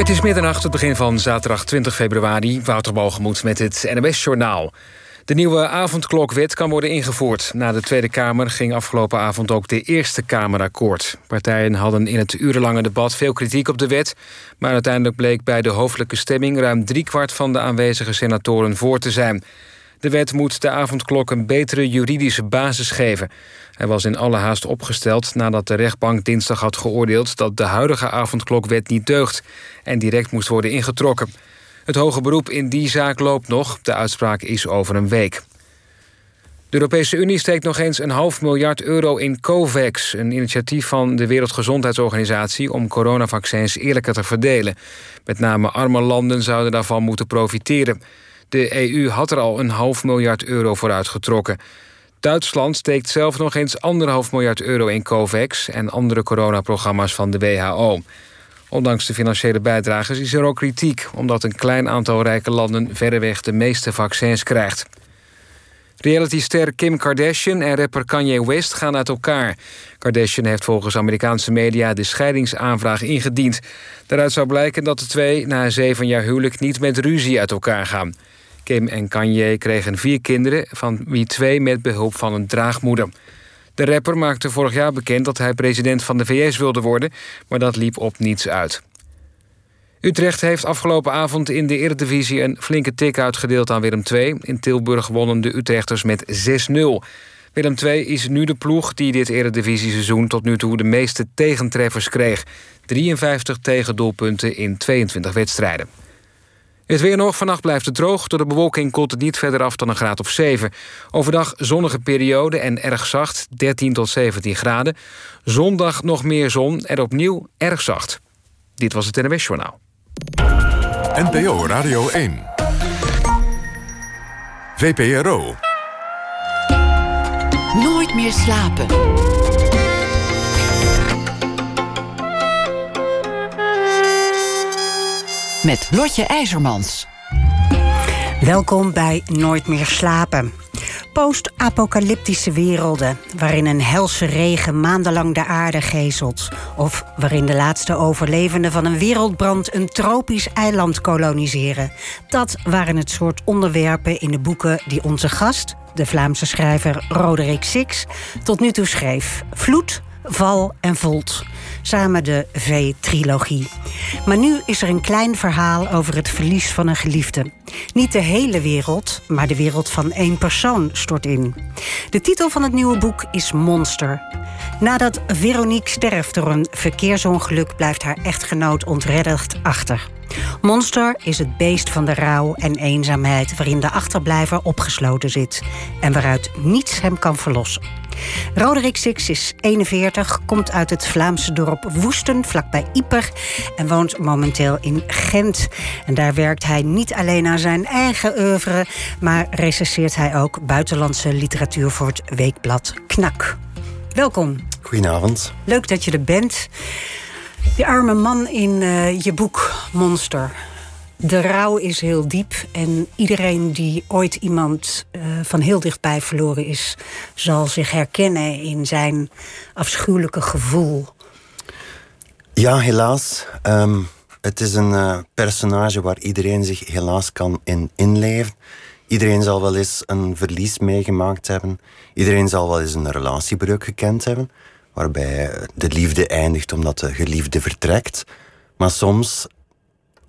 Het is middernacht, het begin van zaterdag 20 februari. Wouter met het NMS-journaal. De nieuwe avondklokwet kan worden ingevoerd. Na de Tweede Kamer ging afgelopen avond ook de Eerste Kamer akkoord. Partijen hadden in het urenlange debat veel kritiek op de wet... maar uiteindelijk bleek bij de hoofdelijke stemming... ruim driekwart van de aanwezige senatoren voor te zijn. De wet moet de avondklok een betere juridische basis geven. Hij was in alle haast opgesteld nadat de rechtbank dinsdag had geoordeeld... dat de huidige avondklokwet niet deugt en direct moest worden ingetrokken... Het hoge beroep in die zaak loopt nog. De uitspraak is over een week. De Europese Unie steekt nog eens een half miljard euro in COVAX... een initiatief van de Wereldgezondheidsorganisatie... om coronavaccins eerlijker te verdelen. Met name arme landen zouden daarvan moeten profiteren. De EU had er al een half miljard euro voor uitgetrokken. Duitsland steekt zelf nog eens anderhalf miljard euro in COVAX... en andere coronaprogramma's van de WHO. Ondanks de financiële bijdrages is er ook kritiek... omdat een klein aantal rijke landen verreweg de meeste vaccins krijgt. Realityster Kim Kardashian en rapper Kanye West gaan uit elkaar. Kardashian heeft volgens Amerikaanse media de scheidingsaanvraag ingediend. Daaruit zou blijken dat de twee na zeven jaar huwelijk niet met ruzie uit elkaar gaan. Kim en Kanye kregen vier kinderen, van wie twee met behulp van een draagmoeder. De rapper maakte vorig jaar bekend dat hij president van de VS wilde worden, maar dat liep op niets uit. Utrecht heeft afgelopen avond in de Eredivisie een flinke tik uitgedeeld aan Willem II. In Tilburg wonnen de Utrechters met 6-0. Willem II is nu de ploeg die dit Eredivisie-seizoen tot nu toe de meeste tegentreffers kreeg. 53 tegendoelpunten in 22 wedstrijden. Het weer nog. Vannacht blijft het droog. Door de bewolking koelt het niet verder af dan een graad of 7. Overdag zonnige periode en erg zacht. 13 tot 17 graden. Zondag nog meer zon en opnieuw erg zacht. Dit was het NWS Journaal. NPO Radio 1. VPRO. Nooit meer slapen. Met Lotje IJzermans. Welkom bij Nooit meer slapen. Post-apocalyptische werelden waarin een helse regen maandenlang de aarde gezelt. Of waarin de laatste overlevenden van een wereldbrand een tropisch eiland koloniseren. Dat waren het soort onderwerpen in de boeken die onze gast, de Vlaamse schrijver Roderick Six, tot nu toe schreef. Vloed, Val en Volt. Samen de V-trilogie. Maar nu is er een klein verhaal over het verlies van een geliefde. Niet de hele wereld, maar de wereld van één persoon stort in. De titel van het nieuwe boek is Monster. Nadat Veronique sterft door een verkeersongeluk, blijft haar echtgenoot ontredderd achter. Monster is het beest van de rouw en eenzaamheid waarin de achterblijver opgesloten zit en waaruit niets hem kan verlossen. Roderick Six is 41, komt uit het Vlaamse dorp Woesten, vlakbij Ieper, en woont momenteel in Gent. En daar werkt hij niet alleen aan zijn eigen oeuvre, maar recenseert hij ook buitenlandse literatuur voor het weekblad Knak. Welkom. Goedenavond. Leuk dat je er bent. Die arme man in uh, je boek Monster. De rouw is heel diep en iedereen die ooit iemand uh, van heel dichtbij verloren is, zal zich herkennen in zijn afschuwelijke gevoel. Ja, helaas. Um, het is een uh, personage waar iedereen zich helaas kan in inleven. Iedereen zal wel eens een verlies meegemaakt hebben. Iedereen zal wel eens een relatiebreuk gekend hebben waarbij de liefde eindigt omdat de geliefde vertrekt. Maar soms,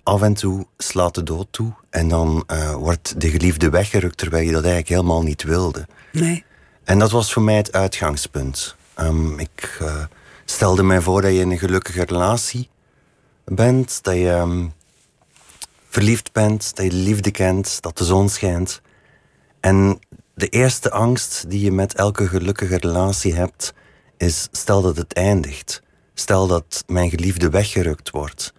af en toe, slaat de dood toe en dan uh, wordt de geliefde weggerukt terwijl je dat eigenlijk helemaal niet wilde. Nee. En dat was voor mij het uitgangspunt. Um, ik uh, stelde mij voor dat je in een gelukkige relatie bent, dat je um, verliefd bent, dat je de liefde kent, dat de zon schijnt. En de eerste angst die je met elke gelukkige relatie hebt, is stel dat het eindigt. Stel dat mijn geliefde weggerukt wordt.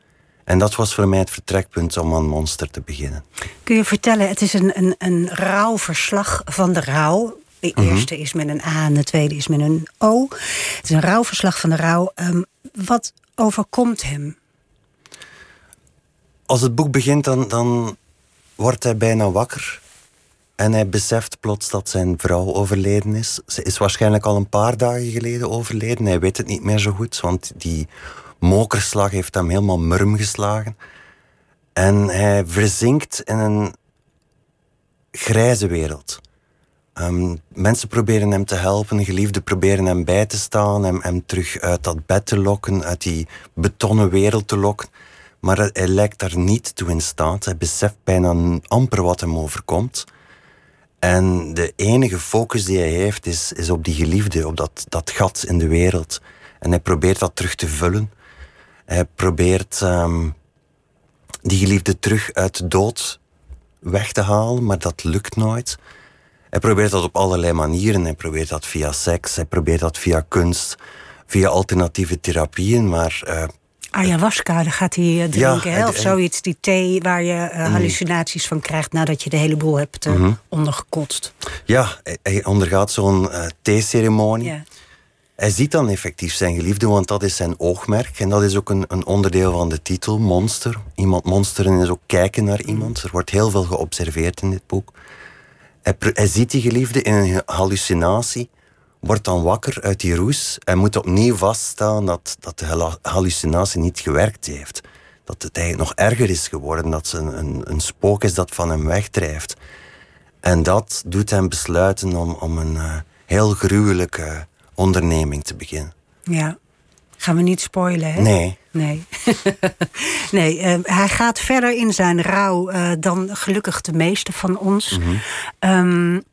En dat was voor mij het vertrekpunt om aan Monster te beginnen. Kun je vertellen, het is een, een, een rouwverslag van de rouw. De mhm. eerste is met een A en de tweede is met een O. Het is een rouwverslag van de rouw. Um, wat overkomt hem? Als het boek begint, dan, dan wordt hij bijna wakker. En hij beseft plots dat zijn vrouw overleden is. Ze is waarschijnlijk al een paar dagen geleden overleden. Hij weet het niet meer zo goed, want die mokerslag heeft hem helemaal murm geslagen. En hij verzinkt in een grijze wereld. Um, mensen proberen hem te helpen, geliefden proberen hem bij te staan, hem, hem terug uit dat bed te lokken, uit die betonnen wereld te lokken. Maar hij lijkt daar niet toe in staat. Hij beseft bijna amper wat hem overkomt. En de enige focus die hij heeft is, is op die geliefde, op dat, dat gat in de wereld. En hij probeert dat terug te vullen. Hij probeert um, die geliefde terug uit de dood weg te halen, maar dat lukt nooit. Hij probeert dat op allerlei manieren. Hij probeert dat via seks, hij probeert dat via kunst, via alternatieve therapieën, maar... Uh, Ayahuasca, daar gaat hij eh, drinken, ja, of zoiets. Die thee waar je uh, hallucinaties van krijgt nadat je de hele boel hebt uh, ondergekotst. Ja, hij ondergaat zo'n uh, theeceremonie. Ja. Hij ziet dan effectief zijn geliefde, want dat is zijn oogmerk. En dat is ook een, een onderdeel van de titel, monster. Iemand monsteren is ook kijken naar iemand. Er wordt heel veel geobserveerd in dit boek. Hij, hij ziet die geliefde in een hallucinatie, wordt dan wakker uit die roes en moet opnieuw vaststaan dat, dat de hallucinatie niet gewerkt heeft. Dat het eigenlijk nog erger is geworden, dat ze een, een, een spook is dat van hem wegdrijft. En dat doet hem besluiten om, om een uh, heel gruwelijke onderneming te beginnen. Ja. Gaan we niet spoilen, hè? Nee. Nee. nee, uh, hij gaat verder in zijn rouw uh, dan gelukkig de meeste van ons. Mm -hmm. um,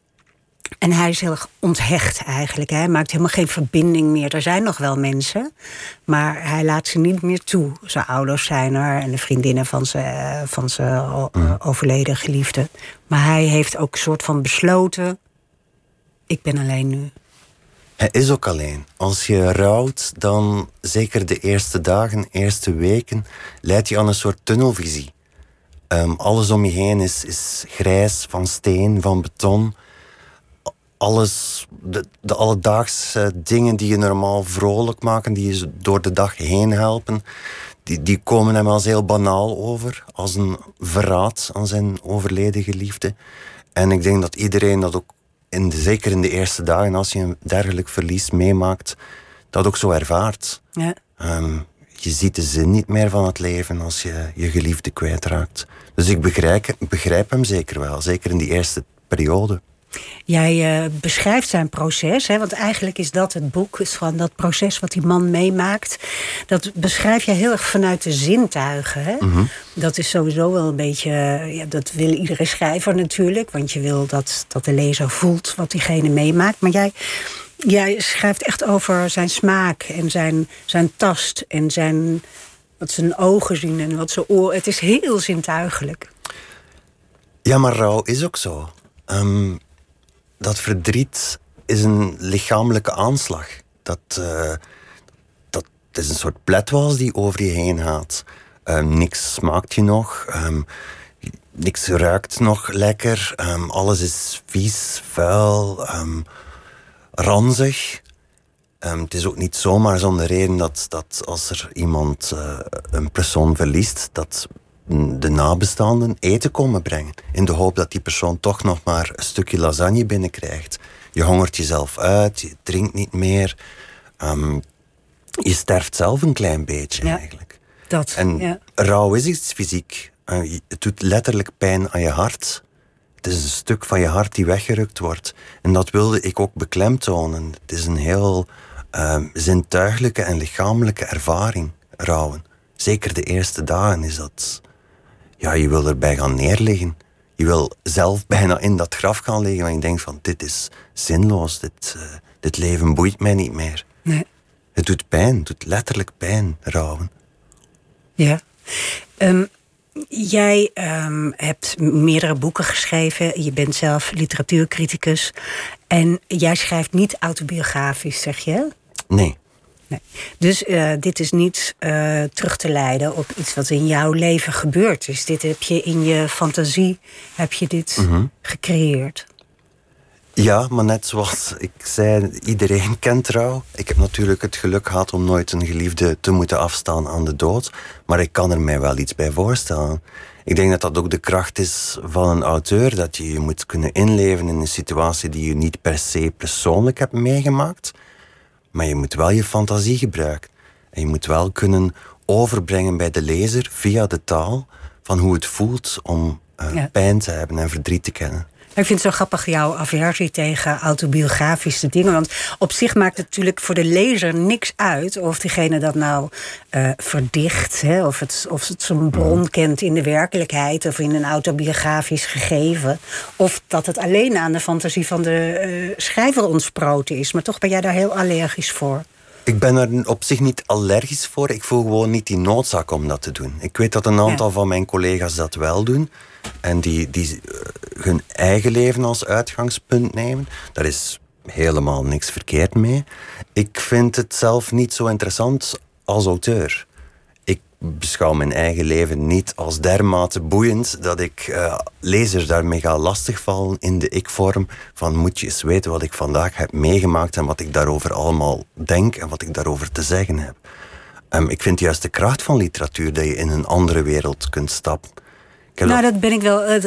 en hij is heel erg onthecht eigenlijk. Hij maakt helemaal geen verbinding meer. Er zijn nog wel mensen, maar hij laat ze niet meer toe. Zijn ouders zijn er en de vriendinnen van zijn, van zijn overleden geliefde. Maar hij heeft ook een soort van besloten: ik ben alleen nu. Hij is ook alleen. Als je rouwt, dan zeker de eerste dagen, eerste weken, leidt je aan een soort tunnelvisie. Um, alles om je heen is, is grijs, van steen, van beton. Alles, de, de alledaagse dingen die je normaal vrolijk maken, die je door de dag heen helpen, die, die komen hem als heel banaal over, als een verraad aan zijn overleden geliefde. En ik denk dat iedereen dat ook in de, zeker in de eerste dagen, als je een dergelijk verlies meemaakt, dat ook zo ervaart. Ja. Um, je ziet de zin niet meer van het leven als je je geliefde kwijtraakt. Dus ik begrijp, begrijp hem zeker wel, zeker in die eerste periode. Jij uh, beschrijft zijn proces, hè, want eigenlijk is dat het boek, van dat proces wat die man meemaakt. Dat beschrijf je heel erg vanuit de zintuigen. Hè? Mm -hmm. Dat is sowieso wel een beetje, ja, dat wil iedere schrijver natuurlijk, want je wil dat, dat de lezer voelt wat diegene meemaakt. Maar jij, jij schrijft echt over zijn smaak en zijn, zijn tast en zijn, wat zijn ogen zien en wat zijn oren. Het is heel zintuigelijk. Ja, maar rouw is ook zo. Um, dat verdriet is een lichamelijke aanslag. Dat, uh, dat is een soort pletwas die over je heen gaat. Um, niks smaakt je nog. Um, niks ruikt nog lekker. Um, alles is vies, vuil, ranzig. het is ook niet zomaar zonder reden dat, dat als er iemand uh, een persoon verliest, dat de nabestaanden eten komen brengen. In de hoop dat die persoon toch nog maar een stukje lasagne binnenkrijgt. Je hongert jezelf uit, je drinkt niet meer. Um, je sterft zelf een klein beetje ja, eigenlijk. Dat, en ja. rouw is iets fysiek. Uh, het doet letterlijk pijn aan je hart. Het is een stuk van je hart die weggerukt wordt. En dat wilde ik ook beklemtonen. Het is een heel um, zintuiglijke en lichamelijke ervaring, rouwen. Zeker de eerste dagen is dat ja, je wil erbij gaan neerliggen. Je wil zelf bijna in dat graf gaan liggen. En je denkt van, dit is zinloos. Dit, uh, dit leven boeit mij niet meer. Nee. Het doet pijn. Het doet letterlijk pijn, rouwen. Ja. Um, jij um, hebt meerdere boeken geschreven. Je bent zelf literatuurcriticus. En jij schrijft niet autobiografisch, zeg je? Nee. Nee. Dus uh, dit is niet uh, terug te leiden op iets wat in jouw leven gebeurd is. Dit heb je in je fantasie heb je dit mm -hmm. gecreëerd. Ja, maar net zoals ik zei, iedereen kent rouw. Ik heb natuurlijk het geluk gehad om nooit een geliefde te moeten afstaan aan de dood. Maar ik kan er mij wel iets bij voorstellen. Ik denk dat dat ook de kracht is van een auteur. Dat je je moet kunnen inleven in een situatie die je niet per se persoonlijk hebt meegemaakt. Maar je moet wel je fantasie gebruiken. En je moet wel kunnen overbrengen bij de lezer via de taal van hoe het voelt om eh, Ja. pijn te hebben en verdriet te kennen. Ik vind het zo grappig jouw aversie tegen autobiografische dingen. Want op zich maakt het natuurlijk voor de lezer niks uit of diegene dat nou eh, verdicht. Hè, of, het, of het zijn bron kent in de werkelijkheid of in een autobiografisch gegeven. Of dat het alleen aan de fantasie van de eh, schrijver ontsproten is. Maar toch ben jij daar heel allergisch voor. Ik ben er op zich niet allergisch voor. Ik voel gewoon niet die noodzaak om dat te doen. Ik weet dat een aantal Ja. van mijn collega's dat wel doen. En die, die eh, hun eigen leven als uitgangspunt nemen. Daar is helemaal niks verkeerd mee. Ik vind het zelf niet zo interessant als auteur. Ik beschouw mijn eigen leven niet als dermate boeiend dat ik eh, lezers daarmee ga lastigvallen in de ik-vorm van moet je eens weten wat ik vandaag heb meegemaakt en wat ik daarover allemaal denk en wat ik daarover te zeggen heb. Ehm, ik vind juist de kracht van literatuur dat je in een andere wereld kunt stappen. Nou, dat- ben ik wel eh,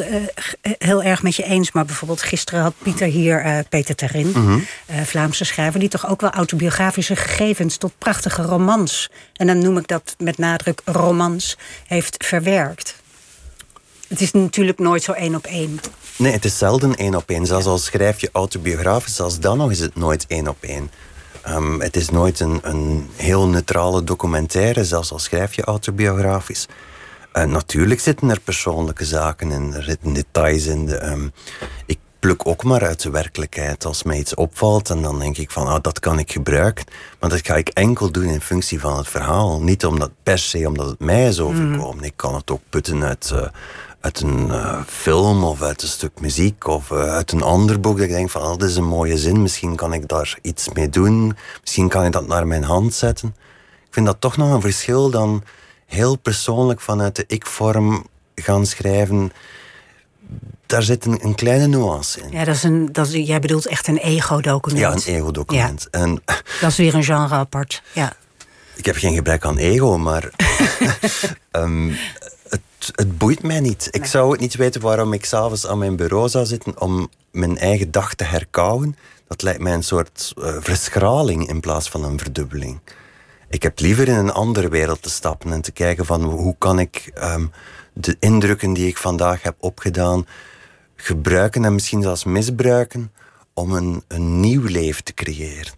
heel erg met je eens. Maar bijvoorbeeld gisteren had Pieter hier, eh, Peter Terin, Mhm. eh, Vlaamse schrijver... die toch ook wel autobiografische gegevens tot prachtige romans... en dan noem ik dat met nadruk romans, heeft verwerkt. Het is natuurlijk nooit zo één op één. Nee, het is zelden één op één. Zelfs al schrijf je autobiografisch, zelfs dan nog is het nooit één op één. Ehm, het is nooit een, een heel neutrale documentaire, zelfs al schrijf je autobiografisch. Eh, natuurlijk zitten er persoonlijke zaken in, er zitten details in. De, ehm, ik pluk ook maar uit de werkelijkheid als mij iets opvalt en dan denk ik van, ah, dat kan ik gebruiken. Maar dat ga ik enkel doen in functie van het verhaal. Niet omdat, per se omdat het mij is overkomen. Ik kan het ook putten uit, eh, uit een eh, film of uit een stuk muziek of uit een ander boek. Dat ik denk van, ah, dat is een mooie zin, misschien kan ik daar iets mee doen. Misschien kan ik dat naar mijn hand zetten. Ik vind dat toch nog een verschil dan heel persoonlijk vanuit de ik-vorm gaan schrijven. Daar zit een, een kleine nuance in. Ja, dat is een, dat is, jij bedoelt echt een ego-document. Ja, een ego-document. En Dat is weer een genre apart. Ja. ik heb geen gebrek aan ego, maar ehm, het, het boeit mij niet. Ik zou het niet weten waarom ik s'avonds aan mijn bureau zou zitten om mijn eigen dag te herkauwen. Dat lijkt mij een soort eh, verschraling in plaats van een verdubbeling. Ik heb liever in een andere wereld te stappen en te kijken van hoe kan ik ehm, de indrukken die ik vandaag heb opgedaan gebruiken en misschien zelfs misbruiken om een, een nieuw leven te creëren.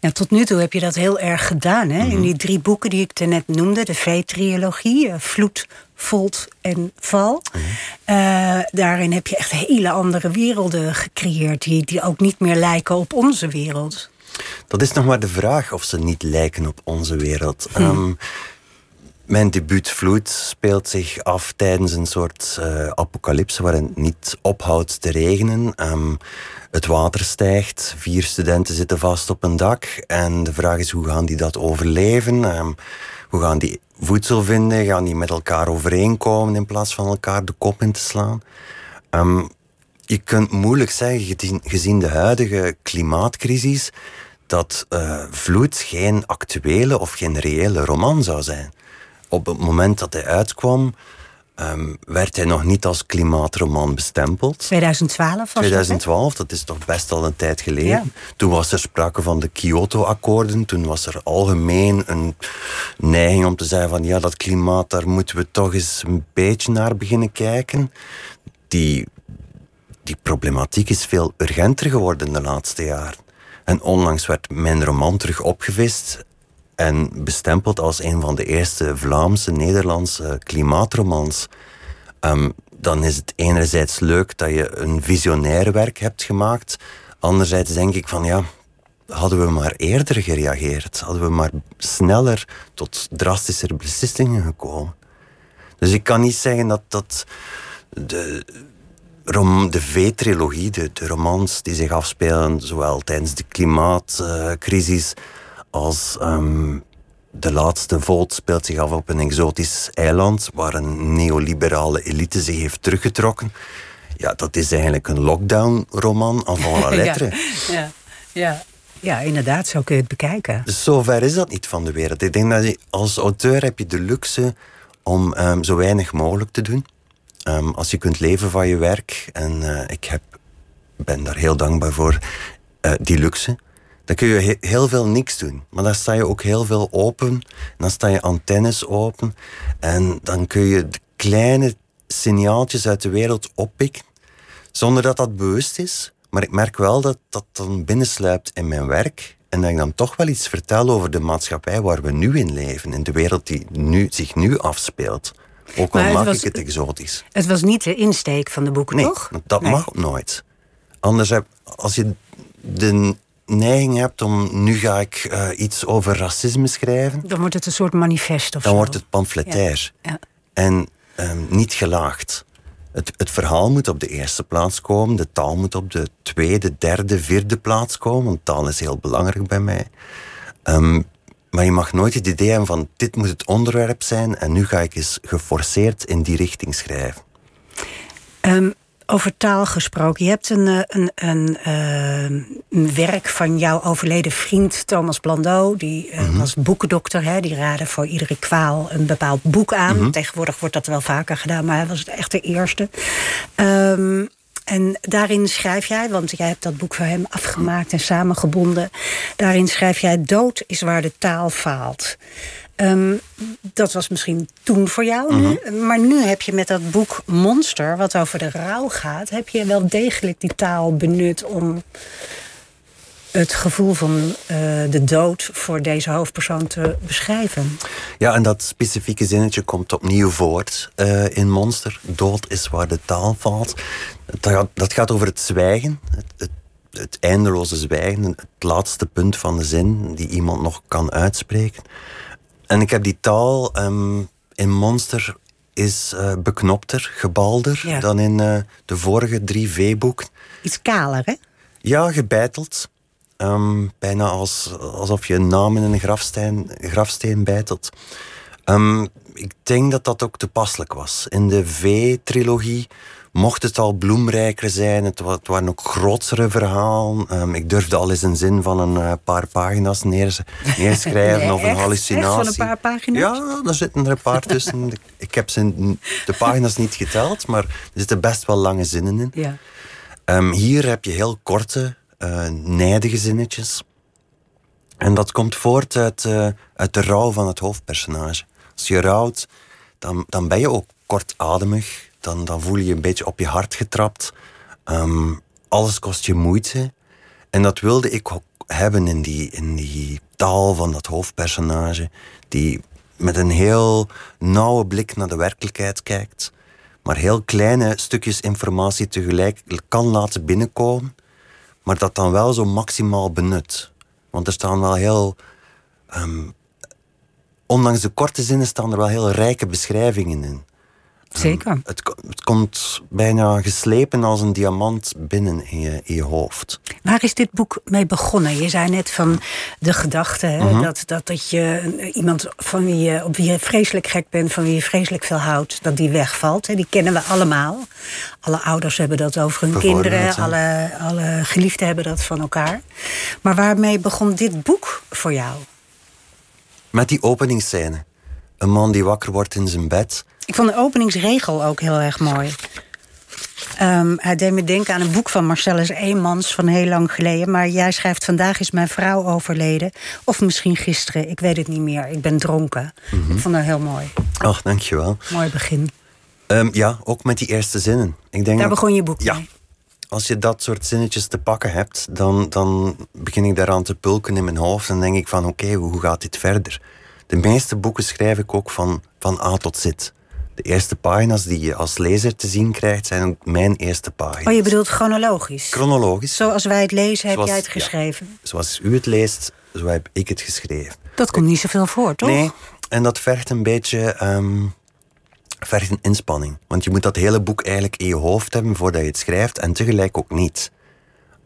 Ja, tot nu toe heb je dat heel erg gedaan. Hè? Mhm. In die drie boeken die ik net noemde, de V-trilogie, eh, Vloed, Volt en Val. Mhm. Eh, daarin heb je echt hele andere werelden gecreëerd, die, die ook niet meer lijken op onze wereld. Dat is nog maar de vraag of ze niet lijken op onze wereld. Ehm, mijn debuut Vloed speelt zich af tijdens een soort eh, apocalypse waarin het niet ophoudt te regenen. Ehm, het water stijgt, vier studenten zitten vast op een dak en de vraag is hoe gaan die dat overleven? Ehm, hoe gaan die voedsel vinden? Gaan die met elkaar overeenkomen in plaats van elkaar de kop in te slaan? Ehm, je kunt moeilijk zeggen, gezien- de huidige klimaatcrisis, dat eh, Vloed geen actuele of geen reële roman zou zijn. Op het moment dat hij uitkwam, ehm, werd hij nog niet als klimaatroman bestempeld. 2012 was dat, hè? 2012, dat is toch best al een tijd geleden. Ja. Toen was er sprake van de Kyoto-akkoorden. Toen was er algemeen een neiging om te zeggen van ja, dat klimaat, daar moeten we toch eens een beetje naar beginnen kijken. Die, die problematiek is veel urgenter geworden de laatste jaren. En onlangs werd mijn roman terug opgevist en bestempeld als een van de eerste Vlaamse, Nederlandse klimaatromans. Ehm, dan is het enerzijds leuk dat je een visionair werk hebt gemaakt. Anderzijds denk ik van ja, hadden we maar eerder gereageerd. Hadden we maar sneller tot drastischer beslissingen gekomen. Dus ik kan niet zeggen dat, dat de, rom, de V-trilogie, de, de romans die zich afspelen, zowel tijdens de klimaatcrisis als ehm, de laatste Volt speelt zich af op een exotisch eiland waar een neoliberale elite zich heeft teruggetrokken. Ja, dat is eigenlijk een lockdown-roman avant la lettre. Ja, ja. ja, inderdaad, zo kun je het bekijken. Dus zover is dat niet van de wereld. Ik denk dat je als auteur heb je de luxe om ehm, zo weinig mogelijk te doen. Ehm, als je kunt leven van je werk, en eh, ik heb, ben daar heel dankbaar voor, eh, die luxe, dan kun je he- heel veel niks doen. Maar dan sta je ook heel veel open, en dan sta je antennes open, en dan kun je de kleine signaaltjes uit de wereld oppik, zonder dat dat bewust is. Maar ik merk wel dat dat dan binnensluipt in mijn werk. En dat ik dan toch wel iets vertel over de maatschappij waar we nu in leven. In de wereld die nu, zich nu afspeelt. Ook al maak was- ik het exotisch. Het was niet de insteek van de boeken, Nee, toch? dat Nee. mag nooit. Anders heb, als je de neiging hebt om nu ga ik eh, iets over racisme schrijven, Dan wordt het een soort manifest of dan zo. wordt het pamfletair. Ja. En ehm, niet gelaagd. Het, het verhaal moet op de eerste plaats komen, de taal moet op de tweede, derde, vierde plaats komen, want taal is heel belangrijk bij mij. Ehm, maar je mag nooit het idee hebben van dit moet het onderwerp zijn en nu ga ik eens geforceerd in die richting schrijven. Ehm, over taal gesproken. Je hebt een, eh, een, een, eh, een werk van jouw overleden vriend Thomas Blandot. Die eh, Mhm. was boekendokter. Hè? Die raadde voor iedere kwaal een bepaald boek aan. Mhm. Tegenwoordig wordt dat wel vaker gedaan, maar hij was het echt de eerste. Ehm, en daarin schrijf jij, want jij hebt dat boek voor hem afgemaakt en samengebonden. Daarin schrijf jij: Dood is waar de taal faalt. Ehm, dat was misschien toen voor jou nu. Mhm. Maar nu heb je met dat boek Monster, wat over de rouw gaat, heb je wel degelijk die taal benut om het gevoel van eh, de dood voor deze hoofdpersoon te beschrijven. Ja, en dat specifieke zinnetje komt opnieuw voort eh, in Monster. Dood is waar de taal valt. Dat gaat, dat gaat over het zwijgen, het, het, het eindeloze zwijgen, het laatste punt van de zin die iemand nog kan uitspreken. En ik heb die taal ehm, in Monster is eh, beknopter, gebalder Ja. dan in eh, de vorige drie V-boeken. Iets kaler, hè? Ja, gebeiteld. Ehm, bijna als, alsof je een naam in een grafsteen, grafsteen beitelt. Ehm, ik denk dat dat ook toepasselijk was. In de V-trilogie mocht het al bloemrijker zijn. Het, wa- het waren ook grotere verhalen. Ehm, ik durfde al eens een zin van een eh, paar pagina's neers, neerschrijven Nee, of een echt? hallucinatie. Echt van een paar pagina's? Ja, er zitten er een paar tussen. Ik heb ze, de pagina's niet geteld, maar er zitten best wel lange zinnen in. Ja. Ehm, hier heb je heel korte, eh nijdige zinnetjes. En dat komt voort uit, eh, uit de rouw van het hoofdpersonage. Als je rouwt, dan, dan ben je ook kortademig. Dan, dan voel je je een beetje op je hart getrapt. Ehm, alles kost je moeite. En dat wilde ik ook hebben in die, in die taal van dat hoofdpersonage. Die met een heel nauwe blik naar de werkelijkheid kijkt. Maar heel kleine stukjes informatie tegelijk kan laten binnenkomen. Maar dat dan wel zo maximaal benut. Want er staan wel heel. ehm, ondanks de korte zinnen staan er wel heel rijke beschrijvingen in. Zeker. Het, het komt bijna geslepen als een diamant binnen in je, in je hoofd. Waar is dit boek mee begonnen? Je zei net van de gedachte hè, Mhm. dat, dat, dat je iemand van wie je, op wie je vreselijk gek bent, van wie je vreselijk veel houdt, dat die wegvalt. Hè. Die kennen we allemaal. Alle ouders hebben dat over hun kinderen, alle, alle geliefden hebben dat van elkaar. Maar waarmee begon dit boek voor jou? Met die openingsscène. Een man die wakker wordt in zijn bed. Ik vond de openingsregel ook heel erg mooi. Ehm, hij deed me denken aan een boek van Marcellus Eemans van heel lang geleden. Maar jij schrijft: Vandaag is mijn vrouw overleden. Of misschien gisteren, ik weet het niet meer. Ik ben dronken. Ik vond dat heel mooi. Ach, dankjewel. Mooi begin. Ehm, ja, ook met die eerste zinnen. Ik denk Daar dat- begon je boek Ja. mee. Als je dat soort zinnetjes te pakken hebt, dan, dan begin ik daaraan te pulken in mijn hoofd. En denk ik van, oké, hoe gaat dit verder? De meeste boeken schrijf ik ook van, van A tot Z. De eerste pagina's die je als lezer te zien krijgt, zijn ook mijn eerste pagina's. Oh, je bedoelt chronologisch. Chronologisch. Zoals wij het lezen, heb Zoals- jij het ja. geschreven. Zoals u het leest, zo heb ik het geschreven. Dat komt niet zoveel voor, toch? Nee, en dat vergt een beetje ehm, vergt een inspanning. Want je moet dat hele boek eigenlijk in je hoofd hebben voordat je het schrijft en tegelijk ook niet.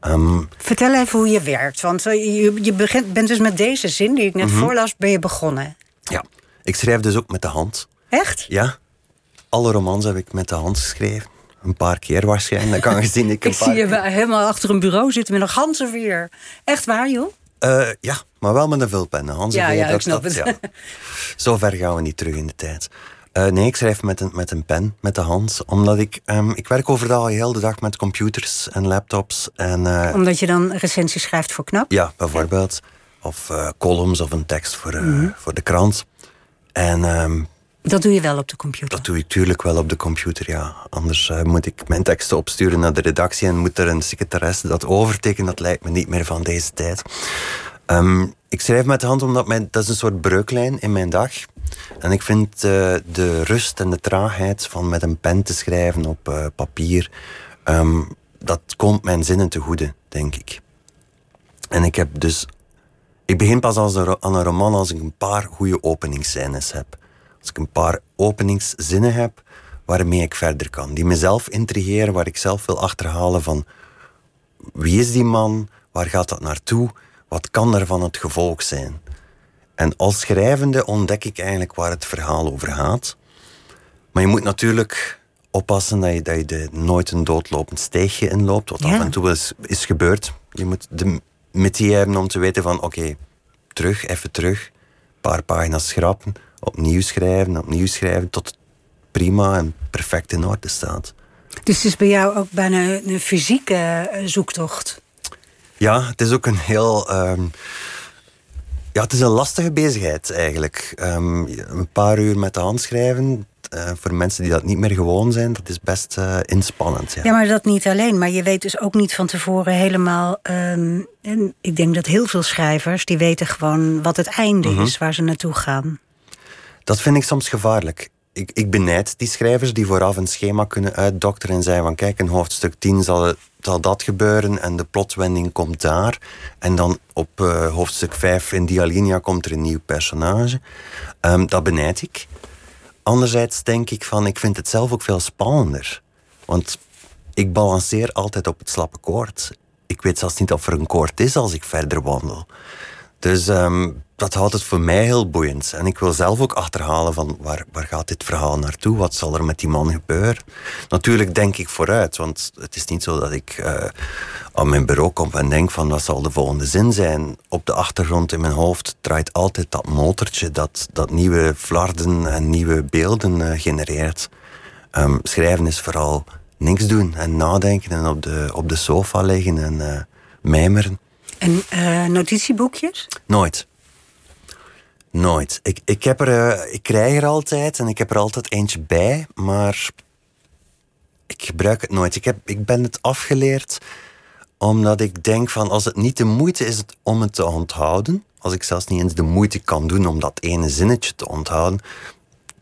Ehm, Vertel even hoe je werkt. Want eh, je, je begint, bent dus met deze zin die ik net Mhm. voorlas, ben je begonnen. ja, ik schrijf dus ook met de hand. Echt? Ja, alle romans heb ik met de hand geschreven. Een paar keer waarschijnlijk. Dan gezien ik een Ik paar zie je wel helemaal achter een bureau zitten met een ganzenveer. Echt waar, joh? Eh, ja, maar wel met een vulpen. Ja, ja, ik snap het. Ja. Zo ver gaan we niet terug in de tijd. Eh, nee, ik schrijf met een, met een pen, met de hand. Omdat ik... ehm, ik werk overal heel de dag met computers en laptops. En eh, Omdat je dan recensies schrijft voor Knap? ja, bijvoorbeeld. Of eh, columns of een tekst voor, Mhm. voor de krant. En ehm, Dat doe je wel op de computer? Dat doe ik tuurlijk wel op de computer, ja. Anders moet ik mijn teksten opsturen naar de redactie en moet er een secretaresse dat overtekenen. Dat lijkt me niet meer van deze tijd. Um, ik schrijf met de hand omdat mijn, dat is een soort breuklijn in mijn dag. En ik vind uh, de rust en de traagheid van met een pen te schrijven op uh, papier, um, dat komt mijn zinnen te goede, denk ik. En ik heb dus. Ik begin pas als een, aan een roman als ik een paar goede openingsscènes heb. Als ik een paar openingszinnen heb waarmee ik verder kan. Die mezelf intrigeren, waar ik zelf wil achterhalen van wie is die man, waar gaat dat naartoe, wat kan er van het gevolg zijn. En als schrijvende ontdek ik eigenlijk waar het verhaal over gaat. Maar je moet natuurlijk oppassen dat je, dat je de, nooit een doodlopend steegje inloopt, wat af en toe is, is gebeurd. Je moet de metier hebben om te weten van oké, terug, even terug, een paar pagina's schrappen, opnieuw schrijven, opnieuw schrijven, tot het prima en perfect in orde staat. Dus het is bij jou ook bijna een fysieke eh, zoektocht? Ja, het is ook een heel. Um, ja, het is een lastige bezigheid eigenlijk. Um, een paar uur met de hand schrijven, uh, voor mensen die dat niet meer gewoon zijn, dat is best uh, inspannend. Ja. ja, maar dat niet alleen. Maar je weet dus ook niet van tevoren helemaal. Um, en ik denk dat heel veel schrijvers die weten gewoon wat het einde mm -hmm. is, waar ze naartoe gaan. Dat vind ik soms gevaarlijk. Ik, ik benijd die schrijvers die vooraf een schema kunnen uitdokteren en zeggen van kijk, in hoofdstuk 10 zal, dat gebeuren en de plotwending komt daar. En dan op uh, hoofdstuk 5 in die alinea komt er een nieuw personage. Um, dat benijd ik. Anderzijds denk ik van, ik vind het zelf ook veel spannender. Want ik balanceer altijd op het slappe koord. Ik weet zelfs niet of er een koord is als ik verder wandel. Dus um, dat houdt het voor mij heel boeiend. En ik wil zelf ook achterhalen van waar, waar gaat dit verhaal naartoe? Wat zal er met die man gebeuren? Natuurlijk denk ik vooruit, want het is niet zo dat ik uh, aan mijn bureau kom en denk van wat zal de volgende zin zijn. Op de achtergrond in mijn hoofd draait altijd dat motortje dat, dat nieuwe flarden en nieuwe beelden uh, genereert. Um, schrijven is vooral niks doen en nadenken en op de, op de sofa liggen en uh, mijmeren. En notitieboekjes? Nooit. Nooit. Ik, ik, heb er, uh, ik krijg er altijd en ik heb er altijd eentje bij, maar ik gebruik het nooit. Ik, heb, ik ben het afgeleerd omdat ik denk van als het niet de moeite is om het te onthouden, als ik zelfs niet eens de moeite kan doen om dat ene zinnetje te onthouden,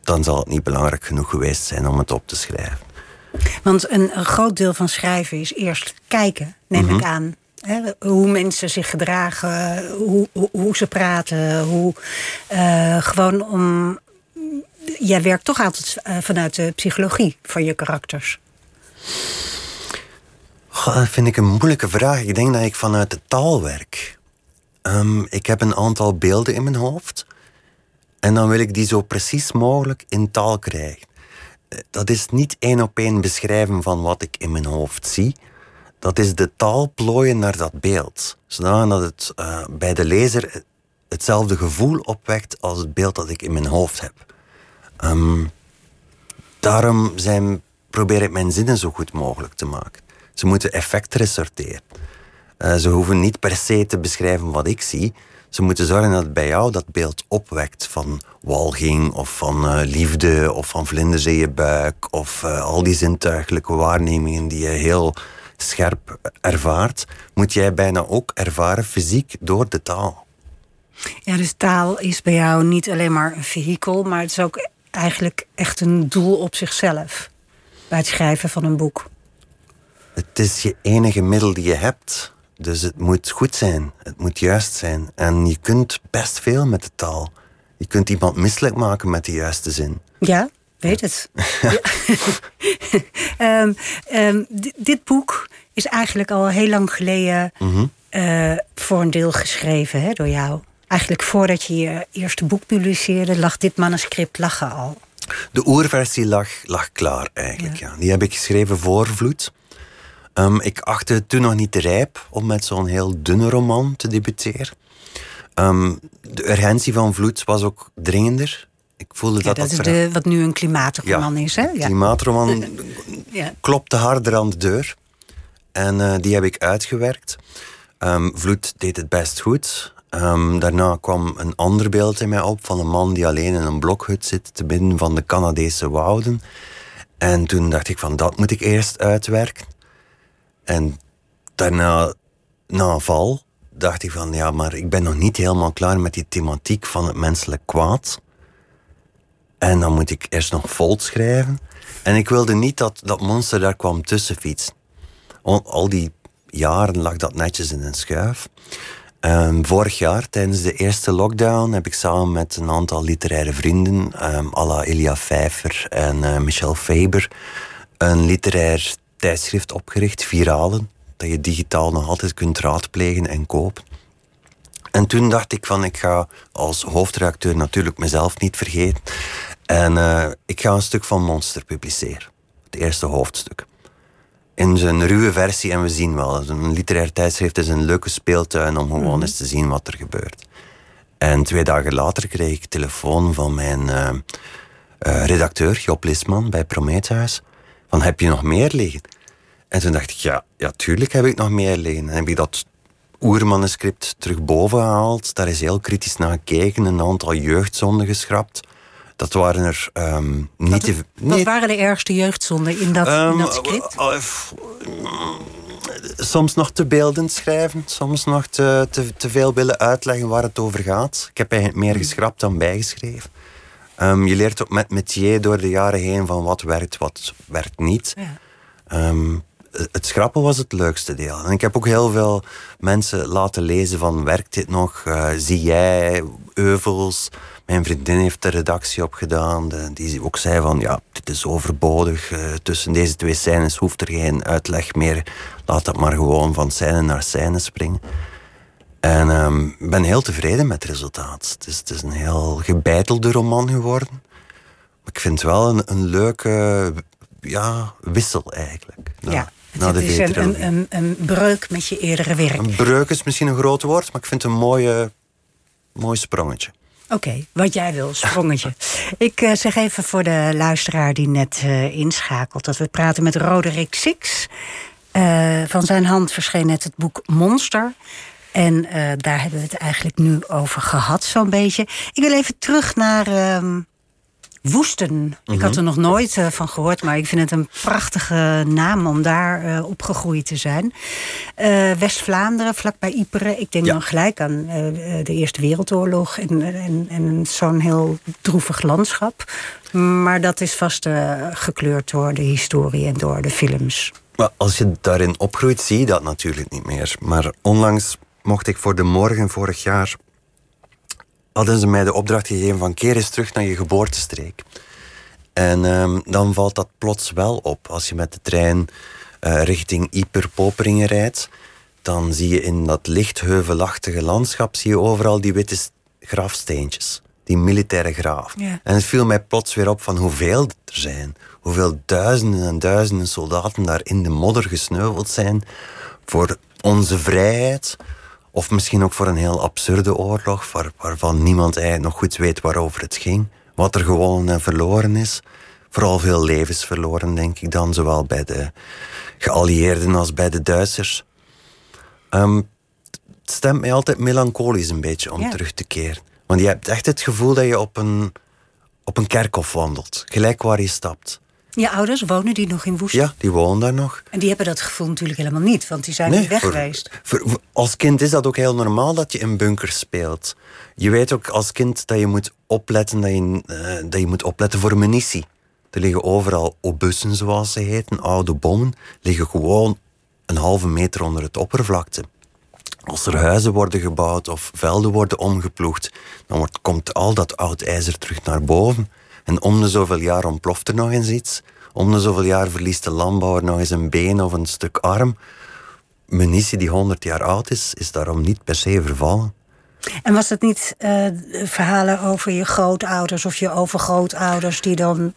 dan zal het niet belangrijk genoeg geweest zijn om het op te schrijven. Want een, een groot deel van schrijven is eerst kijken, neem mm -hmm. ik aan. Hoe mensen zich gedragen, hoe, hoe, ze praten, hoe uh, gewoon om. Jij werkt toch altijd uh, vanuit de psychologie van je karakters. Dat vind ik een moeilijke vraag. Ik denk dat ik vanuit de taal werk. Um, ik heb een aantal beelden in mijn hoofd. En dan wil ik die zo precies mogelijk in taal krijgen. Dat is niet één op één beschrijven van wat ik in mijn hoofd zie dat is de taal plooien naar dat beeld. Zodat het uh, bij de lezer hetzelfde gevoel opwekt als het beeld dat ik in mijn hoofd heb. Um, daarom zijn, probeer ik mijn zinnen zo goed mogelijk te maken. Ze moeten effect resorteren. Uh, ze hoeven niet per se te beschrijven wat ik zie. Ze moeten zorgen dat bij jou dat beeld opwekt van walging of van uh, liefde of van vlinders in je buik of al die zintuigelijke waarnemingen die je heel scherp ervaart, moet jij bijna ook ervaren fysiek door de taal. Ja, dus taal is bij jou niet alleen maar een vehikel, maar het is ook eigenlijk echt een doel op zichzelf bij het schrijven van een boek. Het is je enige middel die je hebt. Dus het moet goed zijn, het moet juist zijn. En je kunt best veel met de taal. Je kunt iemand misselijk maken met de juiste zin. Ja, weet het. um, um, dit boek is eigenlijk al heel lang geleden mm -hmm. uh, voor een deel geschreven hè, door jou. Eigenlijk voordat je je eerste boek publiceerde, lag dit manuscript lachen al. De oerversie lag, lag klaar eigenlijk. Ja. ja. Die heb ik geschreven voor Vloed. Um, ik achtte het toen nog niet rijp om met zo'n heel dunne roman te debuteren. de urgentie van Vloed was ook dringender ik voelde ja, dat dat, is de, wat nu een klimaatroman ja, is. Hè? Ja. Klimaatroman ja. klopte harder aan de deur. En uh, die heb ik uitgewerkt. Um, Vloed deed het best goed. Ehm, daarna kwam een ander beeld in mij op van een man die alleen in een blokhut zit te binnen van de Canadese wouden. En toen dacht ik van dat moet ik eerst uitwerken. En daarna, na een val, dacht ik van ja, maar ik ben nog niet helemaal klaar met die thematiek van het menselijk kwaad. En dan moet ik eerst nog Volt schrijven. En ik wilde niet dat dat monster daar kwam tussen fietsen. Al, die jaren lag dat netjes in een schuif. Um, vorig jaar, tijdens de eerste lockdown, heb ik samen met een aantal literaire vrienden, um, à la Elia Pfeiffer en uh, Michel Faber, een literair tijdschrift opgericht, Viralen, dat je digitaal nog altijd kunt raadplegen en kopen. En toen dacht ik van, ik ga als hoofdredacteur natuurlijk mezelf niet vergeten. En uh, ik ga een stuk van Monster publiceren. Het eerste hoofdstuk in zijn ruwe versie en we zien wel. Een literair tijdschrift is een leuke speeltuin om gewoon mhm. eens te zien wat er gebeurt. En twee dagen later kreeg ik telefoon van mijn uh, uh, redacteur, Job Lisman, bij Prometheus. Van, heb je nog meer liggen? En toen dacht ik, ja, ja, tuurlijk heb ik nog meer liggen. En heb ik dat oermanuscript terug boven gehaald. Daar is heel kritisch naar gekeken, een aantal jeugdzonden geschrapt. Dat waren er um, niet... Wat, te, wat waren de ergste jeugdzonden in dat, um, in dat ehm, script? Uh, soms nog te beeldend schrijven. Soms nog te, te, te, veel willen uitleggen waar het over gaat. Ik heb eigenlijk meer hmm. geschrapt dan bijgeschreven. Um, je leert ook met metier door de jaren heen van wat werkt, wat werkt niet. Ja. het schrappen was het leukste deel. En ik heb ook heel veel mensen laten lezen van werkt dit nog? Uh, zie jij euvels? Mijn vriendin heeft de redactie opgedaan. die ook zei van, ja, dit is overbodig. Uh, tussen deze twee scènes hoeft er geen uitleg meer. Laat dat maar gewoon van scène naar scène springen. En ehm, ik ben heel tevreden met het resultaat. Het is, het is een heel gebeitelde roman geworden. Maar ik vind het wel een, een leuke ja, wissel eigenlijk. ja. het is een, een, een, een, breuk met je eerdere werk. Een breuk is misschien een groot woord, maar ik vind het een mooie, mooi sprongetje. Oké, wat jij wil, sprongetje. ik uh, zeg even voor de luisteraar die net uh, inschakelt... dat we praten met Roderick Six. Uh, van zijn hand verscheen net het boek Monster. En daar hebben we het eigenlijk nu over gehad, zo'n beetje. Ik wil even terug naar ehm, Woesten. Ik had mhm. er nog nooit uh, van gehoord, maar ik vind het een prachtige naam om daar uh, opgegroeid te zijn. Uh, West-Vlaanderen, vlakbij Ypres. Ik denk dan gelijk aan de Eerste Wereldoorlog en, en, en zo'n heel droevig landschap. Maar dat is vast gekleurd door de historie en door de films. Maar als je daarin opgroeit, zie je dat natuurlijk niet meer. Maar onlangs mocht ik voor de morgen vorig jaar hadden ze mij de opdracht gegeven van keer eens terug naar je geboortestreek. En um, dan valt dat plots wel op. Als je met de trein uh, richting Ieper-Poperingen rijdt, dan zie je in dat licht heuvelachtige landschap zie je overal die witte grafsteentjes. Die militaire graaf. En het viel mij plots weer op van hoeveel er zijn. Hoeveel duizenden en duizenden soldaten daar in de modder gesneuveld zijn voor onze vrijheid, of misschien ook voor een heel absurde oorlog, waar, waarvan niemand eigenlijk nog goed weet waarover het ging. Wat er gewonnen en verloren is. Vooral veel levens verloren, denk ik dan, zowel bij de geallieerden als bij de Duitsers. Um, het stemt mij altijd melancholisch een beetje om terug te keren. Want je hebt echt het gevoel dat je op een, op een kerkhof wandelt, gelijk waar je stapt. Je ouders wonen die nog in Woest? Ja, die wonen daar nog. En die hebben dat gevoel natuurlijk helemaal niet, want die zijn niet weg geweest. Voor, als kind is dat ook heel normaal dat je in bunkers speelt. Je weet ook als kind dat je moet opletten, dat je, uh, dat je moet opletten voor munitie. Er liggen overal obussen, zoals ze heten, oude bommen, liggen gewoon een halve meter onder het oppervlakte. Als er huizen worden gebouwd of velden worden omgeploegd, dan wordt, komt al dat oud ijzer terug naar boven. En om de zoveel jaar ontploft er nog eens iets. Om de zoveel jaar verliest de landbouwer nog eens een been of een stuk arm. Munitie die 100 jaar oud is, is daarom niet per se vervallen. En was het niet uh, verhalen over je grootouders of je overgrootouders die dan